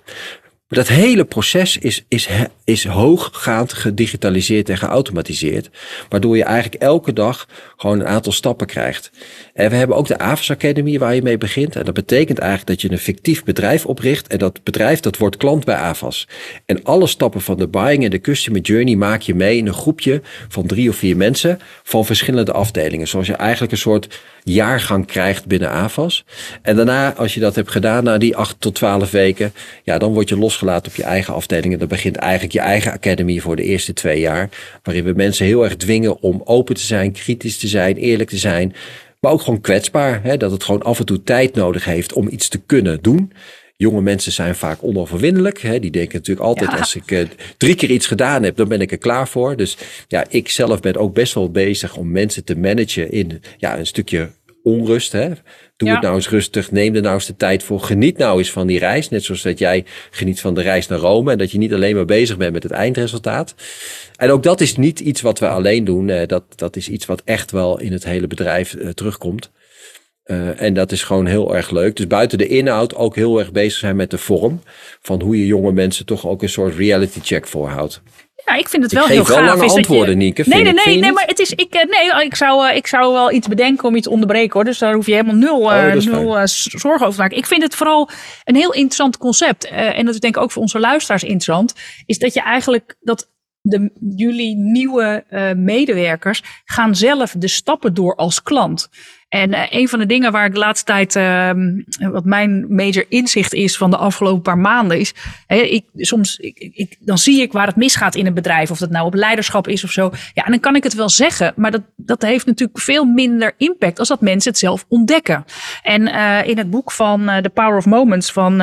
Dat hele proces is, is, is hooggaand gedigitaliseerd en geautomatiseerd. Waardoor je eigenlijk elke dag gewoon een aantal stappen krijgt. En we hebben ook de AVAS Academy waar je mee begint. En dat betekent eigenlijk dat je een fictief bedrijf opricht. En dat bedrijf dat wordt klant bij AVAS. En alle stappen van de buying en de customer journey maak je mee in een groepje van drie of vier mensen van verschillende afdelingen. Zoals je eigenlijk een soort jaargang krijgt binnen AVAS. En daarna, als je dat hebt gedaan, na die acht tot twaalf weken, ja, dan word je losgelaten op je eigen afdeling. En dan begint eigenlijk je eigen academy voor de eerste twee jaar. Waarin we mensen heel erg dwingen om open te zijn, kritisch te zijn, eerlijk te zijn. Maar ook gewoon kwetsbaar. Hè? Dat het gewoon af en toe tijd nodig heeft om iets te kunnen doen. Jonge mensen zijn vaak onoverwinnelijk. Hè? Die denken natuurlijk altijd, als ik uh, drie keer iets gedaan heb, dan ben ik er klaar voor. Dus ja, ik zelf ben ook best wel bezig om mensen te managen in ja, een stukje onrust. Hè? Doe het nou eens rustig. Neem er nou eens de tijd voor. Geniet nou eens van die reis. Net zoals dat jij geniet van de reis naar Rome. En dat je niet alleen maar bezig bent met het eindresultaat. En ook dat is niet iets wat we alleen doen. Eh, dat, dat is iets wat echt wel in het hele bedrijf uh, terugkomt. Uh, en dat is gewoon heel erg leuk. Dus buiten de inhoud ook heel erg bezig zijn met de vorm. Van hoe je jonge mensen toch ook een soort reality check voorhoudt. Ja, ik vind het wel ik heel gaaf. wel lange antwoorden, je... Nieke. Nee, nee, nee, nee, maar het is, ik, eh, nee, ik zou, eh, ik zou wel iets bedenken om iets te onderbreken hoor. Dus daar hoef je helemaal nul, oh, nul uh, zorgen over te maken. Ik vind het vooral een heel interessant concept. Uh, en dat is denk ik ook voor onze luisteraars interessant. Is dat je eigenlijk dat de, jullie nieuwe uh, medewerkers gaan zelf de stappen door als klant. En uh, een van de dingen waar ik de laatste tijd, uh, wat mijn major inzicht is van de afgelopen paar maanden, is, hè, ik, soms, ik, ik, dan zie ik waar het misgaat in een bedrijf, of dat nou op leiderschap is of zo. Ja, en dan kan ik het wel zeggen, maar dat, dat heeft natuurlijk veel minder impact als dat mensen het zelf ontdekken. En uh, in het boek van The Power of Moments van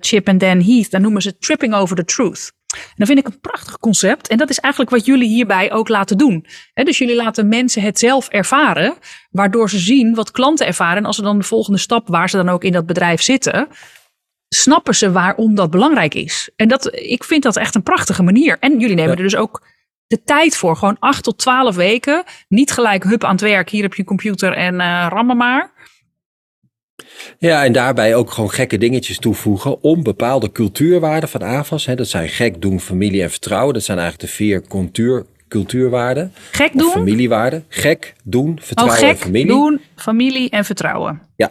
Chip en Dan Heath, dan noemen ze Tripping Over the Truth. En dat vind ik een prachtig concept. En dat is eigenlijk wat jullie hierbij ook laten doen. dus jullie laten mensen het zelf ervaren, waardoor ze zien wat klanten ervaren. En als ze dan de volgende stap, waar ze dan ook in dat bedrijf zitten, snappen ze waarom dat belangrijk is. En dat, ik vind dat echt een prachtige manier. En jullie nemen er dus ook de tijd voor. Gewoon acht tot twaalf weken. Niet gelijk hup aan het werk. Hier heb je computer en uh, rammen maar. Ja, en daarbij ook gewoon gekke dingetjes toevoegen om bepaalde cultuurwaarden van AFAS. Hè, dat zijn gek doen, familie en vertrouwen. Dat zijn eigenlijk de vier cultuur, cultuurwaarden. Gek doen? Familiewaarden. Gek doen, vertrouwen oh, gek en familie. doen, familie en vertrouwen. Ja,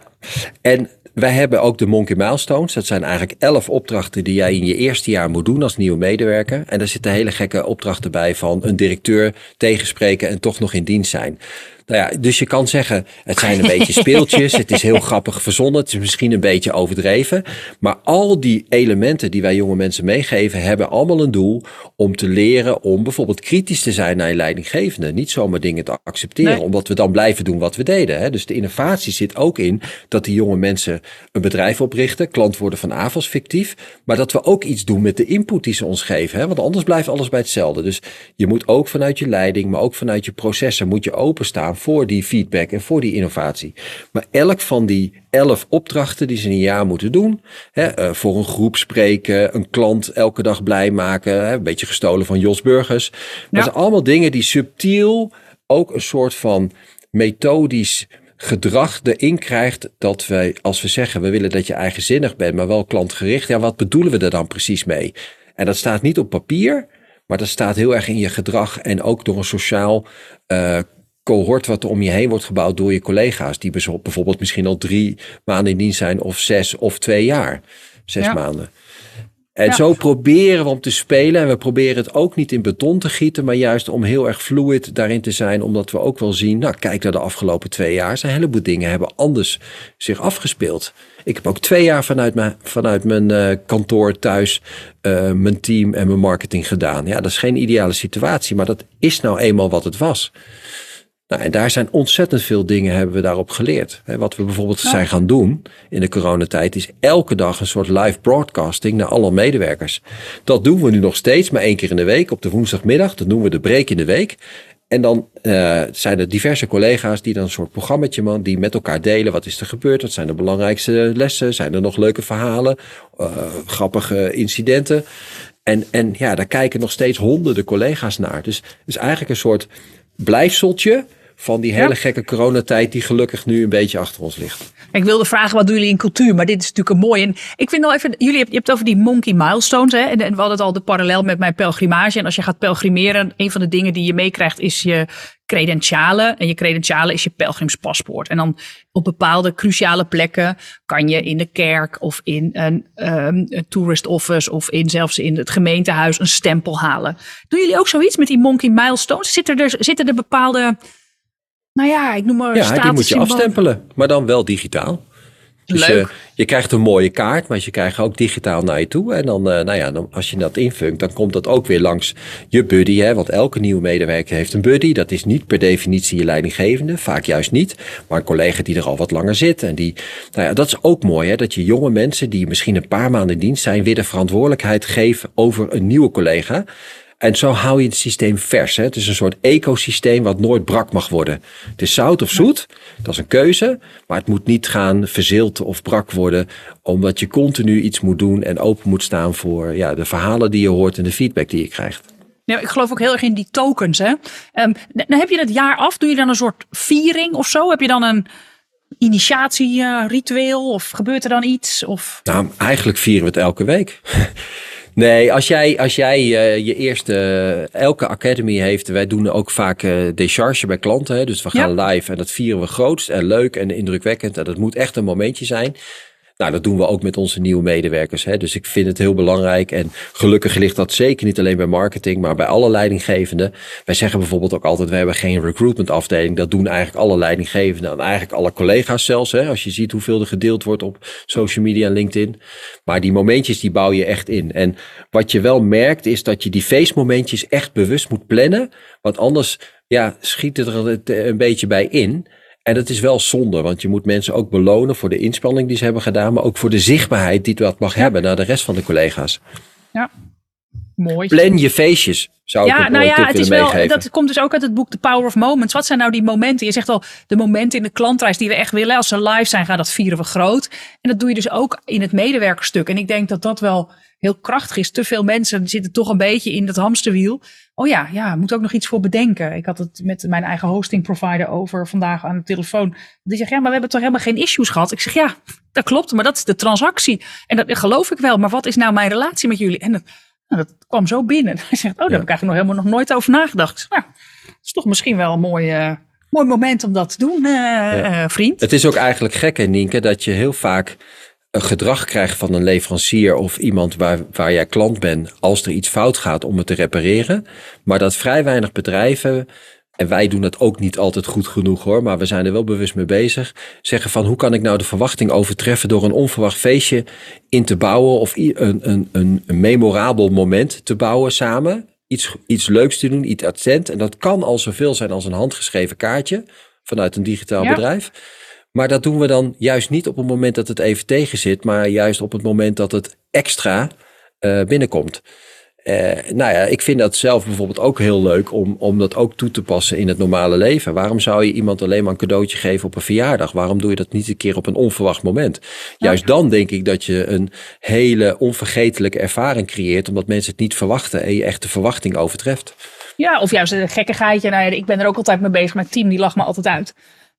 en wij hebben ook de Monkey Milestones. Dat zijn eigenlijk elf opdrachten die jij in je eerste jaar moet doen als nieuwe medewerker. En daar zitten hele gekke opdrachten bij van een directeur tegenspreken en toch nog in dienst zijn. Nou ja, dus je kan zeggen, het zijn een beetje speeltjes. Het is heel grappig verzonnen. Het is misschien een beetje overdreven. Maar al die elementen die wij jonge mensen meegeven, hebben allemaal een doel om te leren om bijvoorbeeld kritisch te zijn naar je leidinggevende. Niet zomaar dingen te accepteren, omdat we dan blijven doen wat we deden. Hè? Dus de innovatie zit ook in dat die jonge mensen een bedrijf oprichten, klant worden van AVAS fictief. Maar dat we ook iets doen met de input die ze ons geven. Hè? Want anders blijft alles bij hetzelfde. Dus je moet ook vanuit je leiding, maar ook vanuit je processen, moet je openstaan voor die feedback en voor die innovatie. Maar elk van die elf opdrachten die ze in een jaar moeten doen, hè, uh, voor een groep spreken, een klant elke dag blij maken, hè, een beetje gestolen van Jos Burgers. Ja. Dat zijn allemaal dingen die subtiel ook een soort van methodisch gedrag erin krijgt dat wij, als we zeggen we willen dat je eigenzinnig bent, maar wel klantgericht, ja, wat bedoelen we er dan precies mee? En dat staat niet op papier, maar dat staat heel erg in je gedrag en ook door een sociaal uh, cohort wat er om je heen wordt gebouwd door je collega's. Die bijvoorbeeld misschien al drie maanden in dienst zijn of zes of twee jaar. Zes ja. maanden. En ja. zo proberen we om te spelen. En we proberen het ook niet in beton te gieten, maar juist om heel erg fluid daarin te zijn. Omdat we ook wel zien, nou kijk naar de afgelopen twee jaar. Zijn een heleboel dingen hebben anders zich afgespeeld. Ik heb ook twee jaar vanuit mijn, vanuit mijn uh, kantoor thuis uh, mijn team en mijn marketing gedaan. Ja, dat is geen ideale situatie, maar dat is nou eenmaal wat het was. Nou, en daar zijn ontzettend veel dingen hebben we daarop geleerd. Wat we bijvoorbeeld ja. zijn gaan doen in de coronatijd is elke dag een soort live broadcasting naar alle medewerkers. Dat doen we nu nog steeds, maar één keer in de week op de woensdagmiddag. Dat noemen we de break in de week. En dan uh, zijn er diverse collega's die dan een soort programmaatje man, die met elkaar delen. Wat is er gebeurd? Wat zijn de belangrijkste lessen? Zijn er nog leuke verhalen? Uh, grappige incidenten? En, en ja, daar kijken nog steeds honderden collega's naar. Dus het is eigenlijk een soort blijfseltje van die hele ja. gekke coronatijd die gelukkig nu een beetje achter ons ligt. Ik wilde vragen, wat doen jullie in cultuur? Maar dit is natuurlijk een mooi. En ik vind wel even, jullie hebben, je hebt het over die monkey milestones. Hè? En, en we hadden het al de parallel met mijn pelgrimage. En als je gaat pelgrimeren, een van de dingen die je meekrijgt is je credentialen. En je credentialen is je pelgrimspaspoort. En dan op bepaalde cruciale plekken kan je in de kerk of in een, um, een tourist office of in zelfs in het gemeentehuis een stempel halen. Doen jullie ook zoiets met die monkey milestones? Zitten er, zitten er bepaalde nou ja, ik noem maar Ja, die moet je afstempelen, maar dan wel digitaal. Dus Leuk. Je, je, krijgt een mooie kaart, maar je krijgt ook digitaal naar je toe. En dan, uh, nou ja, dan, als je dat invult, dan komt dat ook weer langs je buddy. Hè? Want elke nieuwe medewerker heeft een buddy. Dat is niet per definitie je leidinggevende, vaak juist niet. Maar een collega die er al wat langer zit. En die, nou ja, dat is ook mooi, hè? dat je jonge mensen die misschien een paar maanden in dienst zijn, weer de verantwoordelijkheid geven over een nieuwe collega. En zo hou je het systeem vers. Hè? Het is een soort ecosysteem wat nooit brak mag worden. Het is zout of zoet, dat is een keuze. Maar het moet niet gaan verzilten of brak worden. Omdat je continu iets moet doen en open moet staan voor ja, de verhalen die je hoort en de feedback die je krijgt. Ja, ik geloof ook heel erg in die tokens. Hè? Um, dan heb je het jaar af. Doe je dan een soort viering of zo? Heb je dan een initiatieritueel? Of gebeurt er dan iets? Of... Nou, eigenlijk vieren we het elke week. Nee, als jij, als jij uh, je eerste, uh, elke academy heeft, wij doen ook vaak uh, decharge bij klanten. Hè, dus we gaan ja. live en dat vieren we grootst en leuk en indrukwekkend. En dat moet echt een momentje zijn. Nou, dat doen we ook met onze nieuwe medewerkers. Hè. Dus ik vind het heel belangrijk. En gelukkig ligt dat zeker niet alleen bij marketing, maar bij alle leidinggevenden. Wij zeggen bijvoorbeeld ook altijd, we hebben geen recruitment afdeling. Dat doen eigenlijk alle leidinggevenden en eigenlijk alle collega's zelfs. Hè. Als je ziet hoeveel er gedeeld wordt op social media en LinkedIn. Maar die momentjes, die bouw je echt in. En wat je wel merkt, is dat je die feestmomentjes echt bewust moet plannen. Want anders ja, schiet het er een beetje bij in. En dat is wel zonde, want je moet mensen ook belonen voor de inspanning die ze hebben gedaan, maar ook voor de zichtbaarheid die dat mag ja. hebben naar de rest van de collega's. Ja, Mooi. Plan je feestjes, zou ik Ja, een nou ja, het is wel, meegeven. dat komt dus ook uit het boek The Power of Moments. Wat zijn nou die momenten? Je zegt al, de momenten in de klantreis die we echt willen. Als ze live zijn, gaan dat vieren we groot. En dat doe je dus ook in het medewerkerstuk. En ik denk dat dat wel heel krachtig is. Te veel mensen zitten toch een beetje in dat hamsterwiel. Oh ja, ja, moet ook nog iets voor bedenken. Ik had het met mijn eigen hosting provider over vandaag aan de telefoon. Die zegt, ja, maar we hebben toch helemaal geen issues gehad? Ik zeg, ja, dat klopt, maar dat is de transactie. En dat geloof ik wel. Maar wat is nou mijn relatie met jullie? En dat, nou, dat kwam zo binnen. Hij zegt, oh, daar heb ik eigenlijk nog helemaal nog nooit over nagedacht. Zeg, nou, dat is toch misschien wel een mooi, eh, mooi moment om dat te doen, eh, eh, vriend. Het is ook eigenlijk gek, hè, Nienke, dat je heel vaak een gedrag krijgt van een leverancier of iemand waar, waar jij klant bent als er iets fout gaat om het te repareren. Maar dat vrij weinig bedrijven, en wij doen dat ook niet altijd goed genoeg hoor, maar we zijn er wel bewust mee bezig, zeggen van hoe kan ik nou de verwachting overtreffen door een onverwacht feestje in te bouwen of een, een, een, een memorabel moment te bouwen samen. Iets, iets leuks te doen, iets attent. En dat kan al zoveel zijn als een handgeschreven kaartje vanuit een digitaal Ja. bedrijf. Maar dat doen we dan juist niet op het moment dat het even tegen zit, maar juist op het moment dat het extra eh, binnenkomt. Eh, nou ja, ik vind dat zelf bijvoorbeeld ook heel leuk om, om dat ook toe te passen in het normale leven. Waarom zou je iemand alleen maar een cadeautje geven op een verjaardag? Waarom doe je dat niet een keer op een onverwacht moment? Juist dan denk ik dat je een hele onvergetelijke ervaring creëert, omdat mensen het niet verwachten en je echt de verwachting overtreft. Ja, of juist een gekkigheidje. Nou ja, ik ben er ook altijd mee bezig. Mijn team die lacht me altijd uit.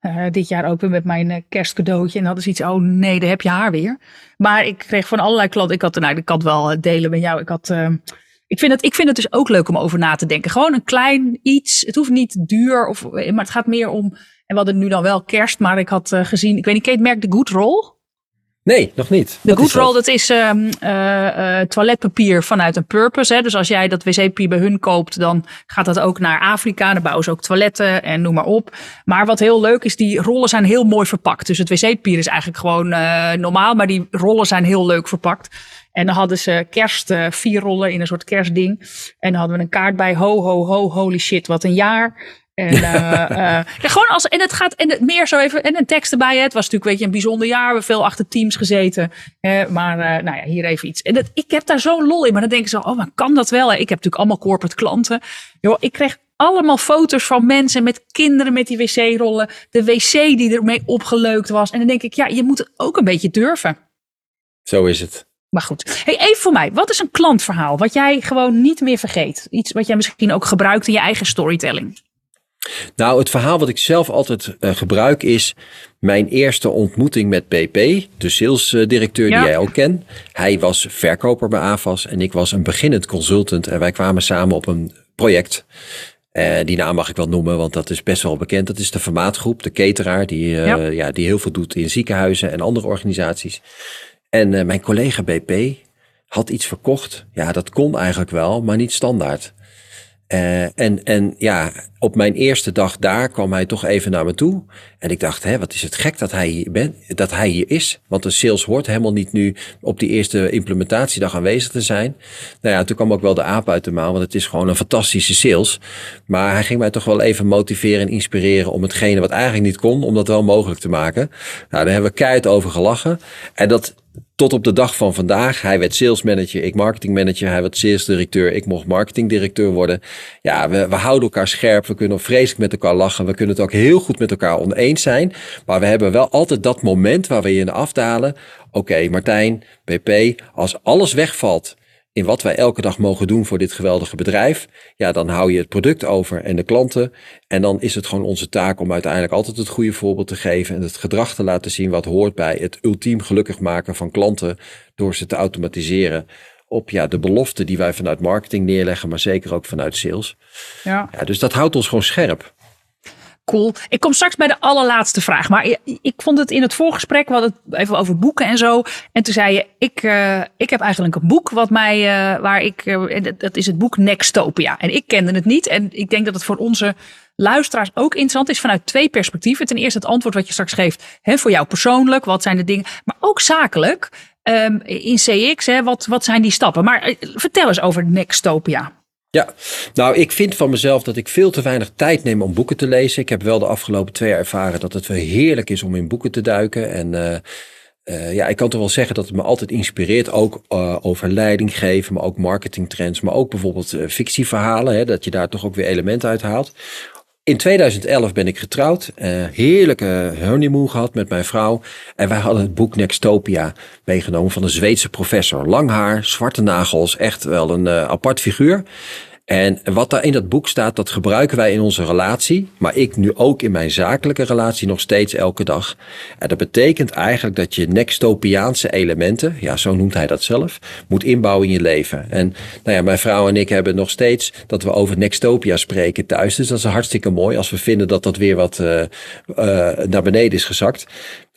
Eh, dit jaar ook weer met mijn eh, kerstcadeautje. En hadden ze iets, oh nee, daar heb je haar weer. Maar ik kreeg van allerlei klanten. Ik had, nou, ik had wel eh, delen met jou. Ik had... ik vind, het, ik vind het dus ook leuk om over na te denken. Gewoon een klein iets. Het hoeft niet duur, of, maar het gaat meer om. En we hadden nu dan wel kerst, maar ik had gezien. Ik weet niet, ken je het merk de Good Roll? Nee, nog niet. De Good? Roll, dat is ehm, eh, eh, toiletpapier vanuit een purpose. Hè? Dus als jij dat wc-papier bij hun koopt, dan gaat dat ook naar Afrika. Dan bouwen ze ook toiletten en noem maar op. Maar wat heel leuk is, die rollen zijn heel mooi verpakt. Dus het wc-papier is eigenlijk gewoon eh, normaal, maar die rollen zijn heel leuk verpakt. En dan hadden ze kerst, vier rollen in een soort kerstding. En dan hadden we een kaart bij, ho, ho, ho, holy shit, wat een jaar. En, eh, eh, ja, gewoon als, en het gaat, en het meer zo even, en een tekst erbij. hè. Het was natuurlijk, weet je, een bijzonder jaar. We hebben veel achter teams gezeten. hè. maar, eh, nou ja, hier even iets. En dat, ik heb daar zo'n lol in. Maar dan denken ze, oh, maar kan dat wel? hè? Ik heb natuurlijk allemaal corporate klanten. Joh, ik kreeg allemaal foto's van mensen met kinderen met die wc-rollen. De wc die ermee opgeleukt was. En dan denk ik, ja, je moet het ook een beetje durven. Zo is het. Maar goed, hey, even voor mij. Wat is een klantverhaal wat jij gewoon niet meer vergeet? Iets wat jij misschien ook gebruikt in je eigen storytelling. Nou, het verhaal wat ik zelf altijd eh, gebruik is mijn eerste ontmoeting met PP, de salesdirecteur Ja. die jij ook kent. Hij was verkoper bij AVAS en ik was een beginnend consultant en wij kwamen samen op een project. Eh, die naam mag ik wel noemen, want dat is best wel bekend. Dat is de Vermaatgroep, de cateraar, die, eh, Ja. ja. die heel veel doet in ziekenhuizen en andere organisaties. En mijn collega BP had iets verkocht. Ja, dat kon eigenlijk wel, maar niet standaard. Eh, en, en ja, op mijn eerste dag daar kwam hij toch even naar me toe. En ik dacht, hè, wat is het gek dat hij hier, ben, dat hij hier is. Want de sales hoort helemaal niet nu op die eerste implementatiedag aanwezig te zijn. Nou ja, toen kwam ook wel de aap uit de mouw, want het is gewoon een fantastische sales. Maar hij ging mij toch wel even motiveren en inspireren om hetgene wat eigenlijk niet kon, om dat wel mogelijk te maken. Nou, daar hebben we keihard over gelachen. En dat tot op de dag van vandaag. Hij werd sales manager, ik marketing manager. Hij werd sales directeur, ik mocht marketing directeur worden. Ja, we, houden elkaar scherp. We kunnen vreselijk met elkaar lachen. We kunnen het ook heel goed met elkaar oneens zijn. Maar we hebben wel altijd dat moment waar we in afdalen. Oké, Martijn, BP, als alles wegvalt in wat wij elke dag mogen doen voor dit geweldige bedrijf, ja, dan hou je het product over en de klanten. En dan is het gewoon onze taak om uiteindelijk altijd het goede voorbeeld te geven en het gedrag te laten zien wat hoort bij het ultiem gelukkig maken van klanten door ze te automatiseren op ja, de beloften die wij vanuit marketing neerleggen, maar zeker ook vanuit sales. Ja. Ja, dus dat houdt ons gewoon scherp. Cool. Ik kom straks bij de allerlaatste vraag. Maar ik, vond het in het voorgesprek, we hadden het even over boeken en zo. En toen zei je, ik, eh, ik heb eigenlijk een boek wat mij, eh, waar ik, en dat- is het boek Nextopia. En ik kende het niet. En ik denk dat het voor onze luisteraars ook interessant is vanuit twee perspectieven. Ten eerste het antwoord wat je straks geeft hè, voor jou persoonlijk. Wat zijn de dingen, maar ook zakelijk. ehm, in CX, hè, wat, wat zijn die stappen? Maar vertel eens over Nextopia. Ja, nou, ik vind van mezelf dat ik veel te weinig tijd neem om boeken te lezen. Ik heb wel de afgelopen twee jaar ervaren dat het wel heerlijk is om in boeken te duiken. En eh, uh, ja, ik kan toch wel zeggen dat het me altijd inspireert. Ook uh, over leiding geven, maar ook marketingtrends. Maar ook bijvoorbeeld fictieverhalen. Hè, dat je daar toch ook weer elementen uit haalt. In 2011 ben ik getrouwd. heerlijke honeymoon gehad met mijn vrouw. En wij hadden het boek Nextopia meegenomen van een Zweedse professor. Lang haar, zwarte nagels. Echt wel een apart figuur. En wat daar in dat boek staat, dat gebruiken wij in onze relatie, maar ik nu ook in mijn zakelijke relatie nog steeds elke dag. En dat betekent eigenlijk dat je nextopiaanse elementen, ja, zo noemt hij dat zelf, moet inbouwen in je leven. En nou ja, mijn vrouw en ik hebben nog steeds dat we over nextopia spreken thuis. Dus dat is hartstikke mooi als we vinden dat dat weer wat uh, naar beneden is gezakt.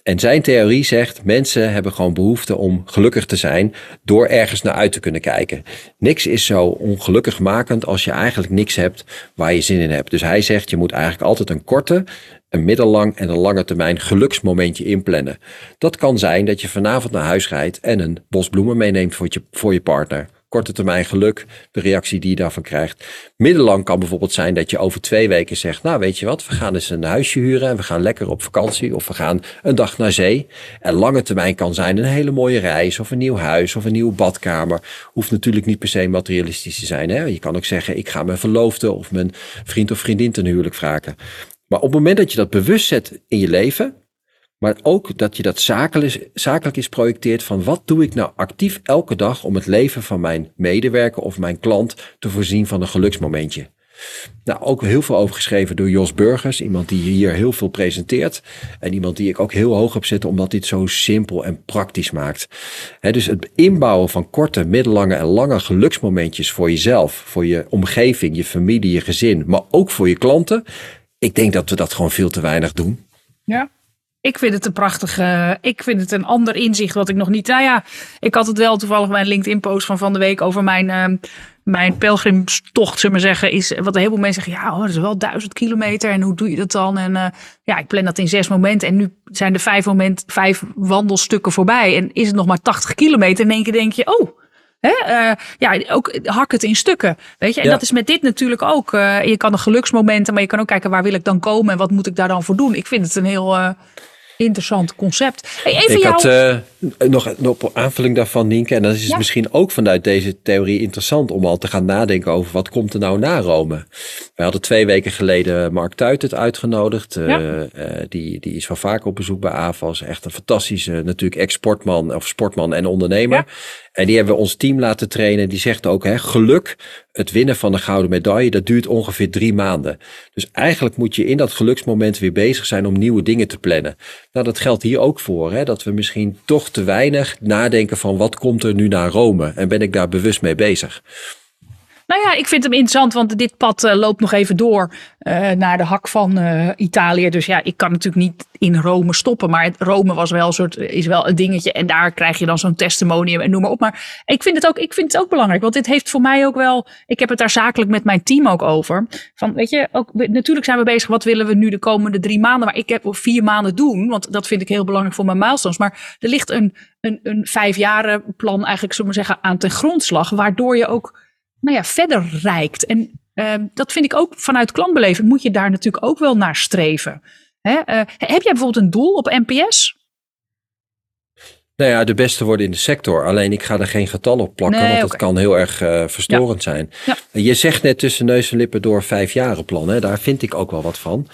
En zijn theorie zegt, mensen hebben gewoon behoefte om gelukkig te zijn door ergens naar uit te kunnen kijken. Niks is zo ongelukkigmakend als je eigenlijk niks hebt waar je zin in hebt. Dus hij zegt, je moet eigenlijk altijd een korte, een middellang en een lange termijn geluksmomentje inplannen. Dat kan zijn dat je vanavond naar huis rijdt en een bos bloemen meeneemt voor je, voor je partner korte termijn geluk, de reactie die je daarvan krijgt. Middellang kan bijvoorbeeld zijn dat je over twee weken zegt, nou weet je wat, we gaan eens een huisje huren en we gaan lekker op vakantie of we gaan een dag naar zee. En lange termijn kan zijn een hele mooie reis of een nieuw huis of een nieuwe badkamer. Hoeft natuurlijk niet per se materialistisch te zijn. Hè? Je kan ook zeggen, ik ga mijn verloofde of mijn vriend of vriendin ten huwelijk vragen. Maar op het moment dat je dat bewust zet in je leven, maar ook dat je dat zakelijk, zakelijk is projecteert van wat doe ik nou actief elke dag om het leven van mijn medewerker of mijn klant te voorzien van een geluksmomentje. Nou, ook heel veel over geschreven door Jos Burgers, iemand die hier heel veel presenteert. En iemand die ik ook heel hoog heb zitten, omdat dit zo simpel en praktisch maakt. dus het inbouwen van korte, middellange en lange geluksmomentjes voor jezelf, voor je omgeving, je familie, je gezin, maar ook voor je klanten. Ik denk dat we dat gewoon veel te weinig doen. Ja, ik vind het een prachtige. Ik vind het een ander inzicht wat ik nog niet. Nou ja, ik had het wel toevallig bij een LinkedIn-post van van de week over mijn. Uh, mijn pelgrimstocht, zullen we zeggen, is wat een heleboel mensen zeggen. Ja, dat is wel duizend kilometer. En hoe doe je dat dan? En uh, ja, ik plan dat in zes momenten. En nu zijn er vijf, moment, vijf wandelstukken voorbij. En is het nog maar 80 kilometer. En in één keer denk je, oh, Hè? Uh, ja, ook hak het in stukken. Weet je? En dat is met dit natuurlijk ook. Uh, je kan de geluksmomenten, maar je kan ook kijken waar wil ik dan komen en wat moet ik daar dan voor doen. Ik vind het een heel. Uh, interessant concept. Hey, even ik jou... had uh, nog een aanvulling daarvan, Nienke. En dat is ja. misschien ook vanuit deze theorie interessant om al te gaan nadenken over wat komt er nou na Rome. We hadden twee weken geleden Mark Tuitert uitgenodigd. Ja. Uh, die, die is wel vaak op bezoek bij AVAS. Echt een fantastische natuurlijk exportman of sportman en ondernemer. Ja. En die hebben we ons team laten trainen. Die zegt ook, hè, geluk, het winnen van de gouden medaille, dat duurt ongeveer drie maanden. Dus eigenlijk moet je in dat geluksmoment weer bezig zijn om nieuwe dingen te plannen. Nou, dat geldt hier ook voor. Hè, dat we misschien toch te weinig nadenken van wat komt er nu naar Rome? En ben ik daar bewust mee bezig? Nou ja, ik vind hem interessant, want dit pad uh, loopt nog even door uh, naar de hak van uh, Italië. Dus ja, ik kan natuurlijk niet in Rome stoppen. Maar Rome was wel een soort, is wel een dingetje. En daar krijg je dan zo'n testimonium en noem maar op. Maar ik vind, het ook, ik vind het ook belangrijk. Want dit heeft voor mij ook wel. Ik heb het daar zakelijk met mijn team ook over. Van weet je, ook, natuurlijk zijn we bezig. Wat willen we nu de komende drie maanden? Maar ik heb vier maanden doen. Want dat vind ik heel belangrijk voor mijn milestones. Maar er ligt een, een, een vijfjaren plan eigenlijk, zullen we zeggen, aan ten grondslag. Waardoor je ook nou ja, verder rijkt. En uh, dat vind ik ook vanuit klantbeleving moet je daar natuurlijk ook wel naar streven. Hè? Uh, heb jij bijvoorbeeld een doel op NPS? Nou ja, de beste worden in de sector. Alleen ik ga er geen getal op plakken, nee, want okay. dat kan heel erg uh, verstorend ja. zijn. Ja. Je zegt net tussen neus en lippen door vijf jaren plan. Hè? Daar vind ik ook wel wat van.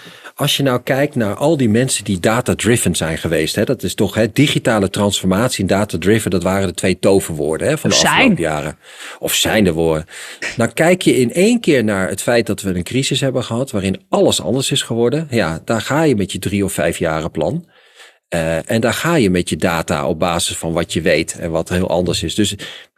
Als je nou kijkt naar al die mensen die data-driven zijn geweest, hè, dat is toch hè, digitale transformatie en data-driven, dat waren de twee toverwoorden hè, van de zijn. afgelopen jaren. Of zijn de woorden. Nou kijk je in één keer naar het feit dat we een crisis hebben gehad, waarin alles anders is geworden. Ja, daar ga je met je drie of vijf jaren plan. Uh, en daar ga je met je data op basis van wat je weet en wat heel anders is. Dus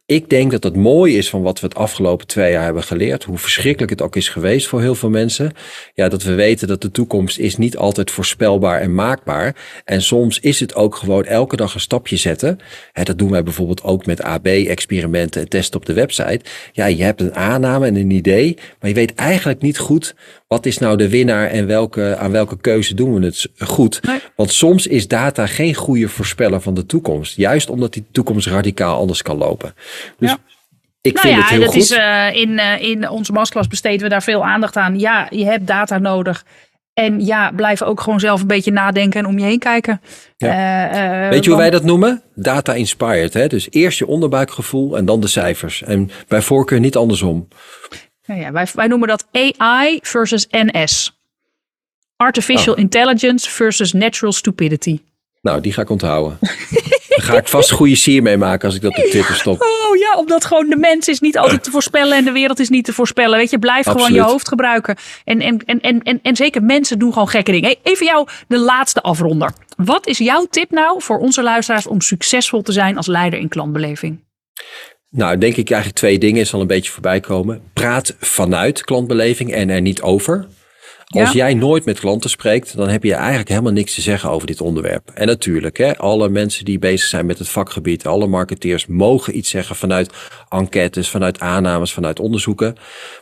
ik denk dat het mooi is van wat we het afgelopen twee jaar hebben geleerd. Hoe verschrikkelijk het ook is geweest voor heel veel mensen. Ja, dat we weten dat de toekomst is niet altijd voorspelbaar en maakbaar. En soms is het ook gewoon elke dag een stapje zetten. Hè, dat doen wij bijvoorbeeld ook met AB-experimenten en testen op de website. Ja, je hebt een aanname en een idee, maar je weet eigenlijk niet goed wat is nou de winnaar en welke, aan welke keuze doen we het goed. Nee. Want soms is data geen goede voorspeller van de toekomst. Juist omdat die toekomst radicaal anders kan lopen. Dus ja. ik nou vind ja, het heel dat goed. Is, uh, in, uh, in onze masterclass besteden we daar veel aandacht aan. Ja, je hebt data nodig. En ja, blijf ook gewoon zelf een beetje nadenken en om je heen kijken. Ja. Uh, Weet je hoe wij dat noemen? Data inspired. Hè? Dus eerst je onderbuikgevoel en dan de cijfers. En bij voorkeur niet andersom. Nou ja, wij, wij noemen dat AI versus NS. Artificial oh. Intelligence versus Natural Stupidity. Nou, die ga ik onthouden. Daar ga ik vast goede sier mee maken als ik dat op Twitter stop. Oh ja, omdat gewoon de mens is niet altijd te voorspellen en de wereld is niet te voorspellen. Weet je, blijf gewoon je hoofd gebruiken. En, en, en, en, en, en zeker mensen doen gewoon gekke dingen. Hey, even jou de laatste afronder. Wat is jouw tip nou voor onze luisteraars om succesvol te zijn als leider in klantbeleving? Nou, denk ik eigenlijk twee dingen zal een beetje voorbij komen. Praat vanuit klantbeleving en er niet over. Als jij nooit met klanten spreekt, dan heb je eigenlijk helemaal niks te zeggen over dit onderwerp. En natuurlijk, hè, alle mensen die bezig zijn met het vakgebied, alle marketeers mogen iets zeggen vanuit enquêtes, vanuit aannames, vanuit onderzoeken.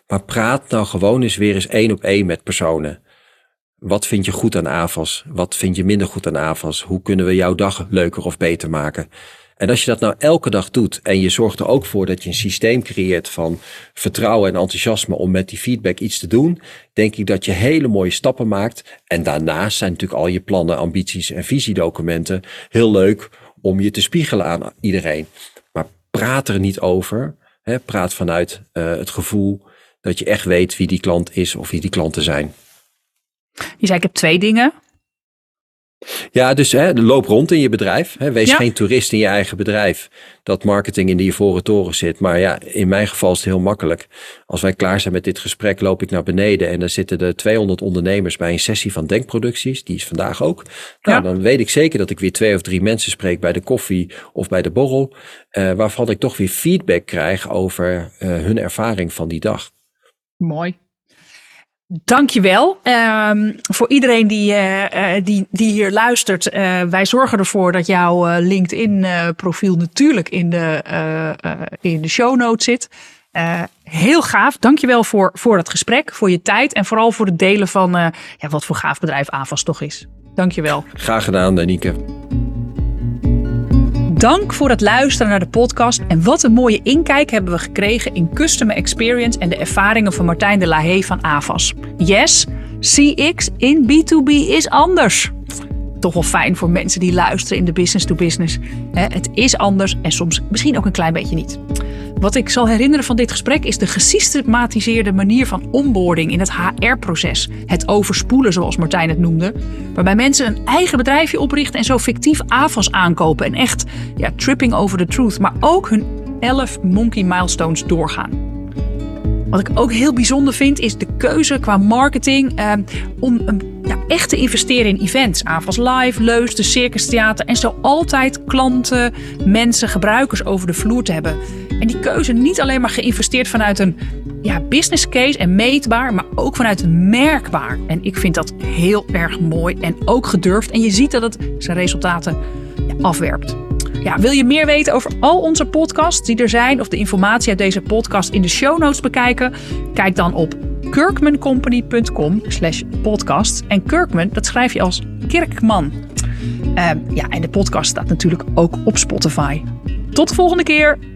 Maar praat nou gewoon eens weer eens één op één met personen. Wat vind je goed aan AVAS? Wat vind je minder goed aan AVAS? Hoe kunnen we jouw dag leuker of beter maken? En als je dat nou elke dag doet en je zorgt er ook voor dat je een systeem creëert van vertrouwen en enthousiasme om met die feedback iets te doen, denk ik dat je hele mooie stappen maakt. En daarnaast zijn natuurlijk al je plannen, ambities en visiedocumenten heel leuk om je te spiegelen aan iedereen. Maar praat er niet over. Hè? Praat vanuit uh, het gevoel dat je echt weet wie die klant is of wie die klanten zijn. Je zei ik heb twee dingen. Ja, dus hè, loop rond in je bedrijf. Hè. Wees geen toerist in je eigen bedrijf. Dat marketing in die ivoren toren zit. Maar ja, in mijn geval is het heel makkelijk. Als wij klaar zijn met dit gesprek, loop ik naar beneden. En dan zitten er 200 ondernemers bij een sessie van denkproducties. Die is vandaag ook. Nou, dan weet ik zeker dat ik weer twee of drie mensen spreek bij de koffie of bij de borrel. Uh, waarvan ik toch weer feedback krijg over uh, hun ervaring van die dag. Mooi. Dankjewel um, voor iedereen die, uh, die, die hier luistert. Uh, wij zorgen ervoor dat jouw LinkedIn profiel natuurlijk in de, in de show notes zit. heel gaaf. Dankjewel voor, voor het gesprek, voor je tijd en vooral voor het delen van ja, wat voor gaaf bedrijf AVAS toch is. Dankjewel. Graag gedaan, Danique. Dank voor het luisteren naar de podcast. En wat een mooie inkijk hebben we gekregen in Customer Experience en de ervaringen van Martijn de Lahey van AVAS. Yes, CX in B2B is anders. Toch wel fijn voor mensen die luisteren in de business to business. Het is anders en soms misschien ook een klein beetje niet. Wat ik zal herinneren van dit gesprek is de gesystematiseerde manier van onboarding in het HR-proces. Het overspoelen, zoals Martijn het noemde. Waarbij mensen een eigen bedrijfje oprichten en zo fictief AVAS aankopen. En echt ja, tripping over the truth, maar ook hun 11 monkey milestones doorgaan. Wat ik ook heel bijzonder vind, is de keuze qua marketing eh, om ja, echt te investeren in events. AVAS Live, Leus, de Circus Theater. En zo altijd klanten, mensen, gebruikers over de vloer te hebben. En die keuze niet alleen maar geïnvesteerd vanuit een ja, business case en meetbaar, maar ook vanuit een merkbaar. En ik vind dat heel erg mooi en ook gedurfd. En je ziet dat het zijn resultaten afwerpt. Ja, wil je meer weten over al onze podcasts die er zijn of de informatie uit deze podcast in de show notes bekijken? Kijk dan op kirkmancompany.com slash podcast. En Kirkman, dat schrijf je als Kirkman. Uh, ja, en de podcast staat natuurlijk ook op Spotify. Tot de volgende keer!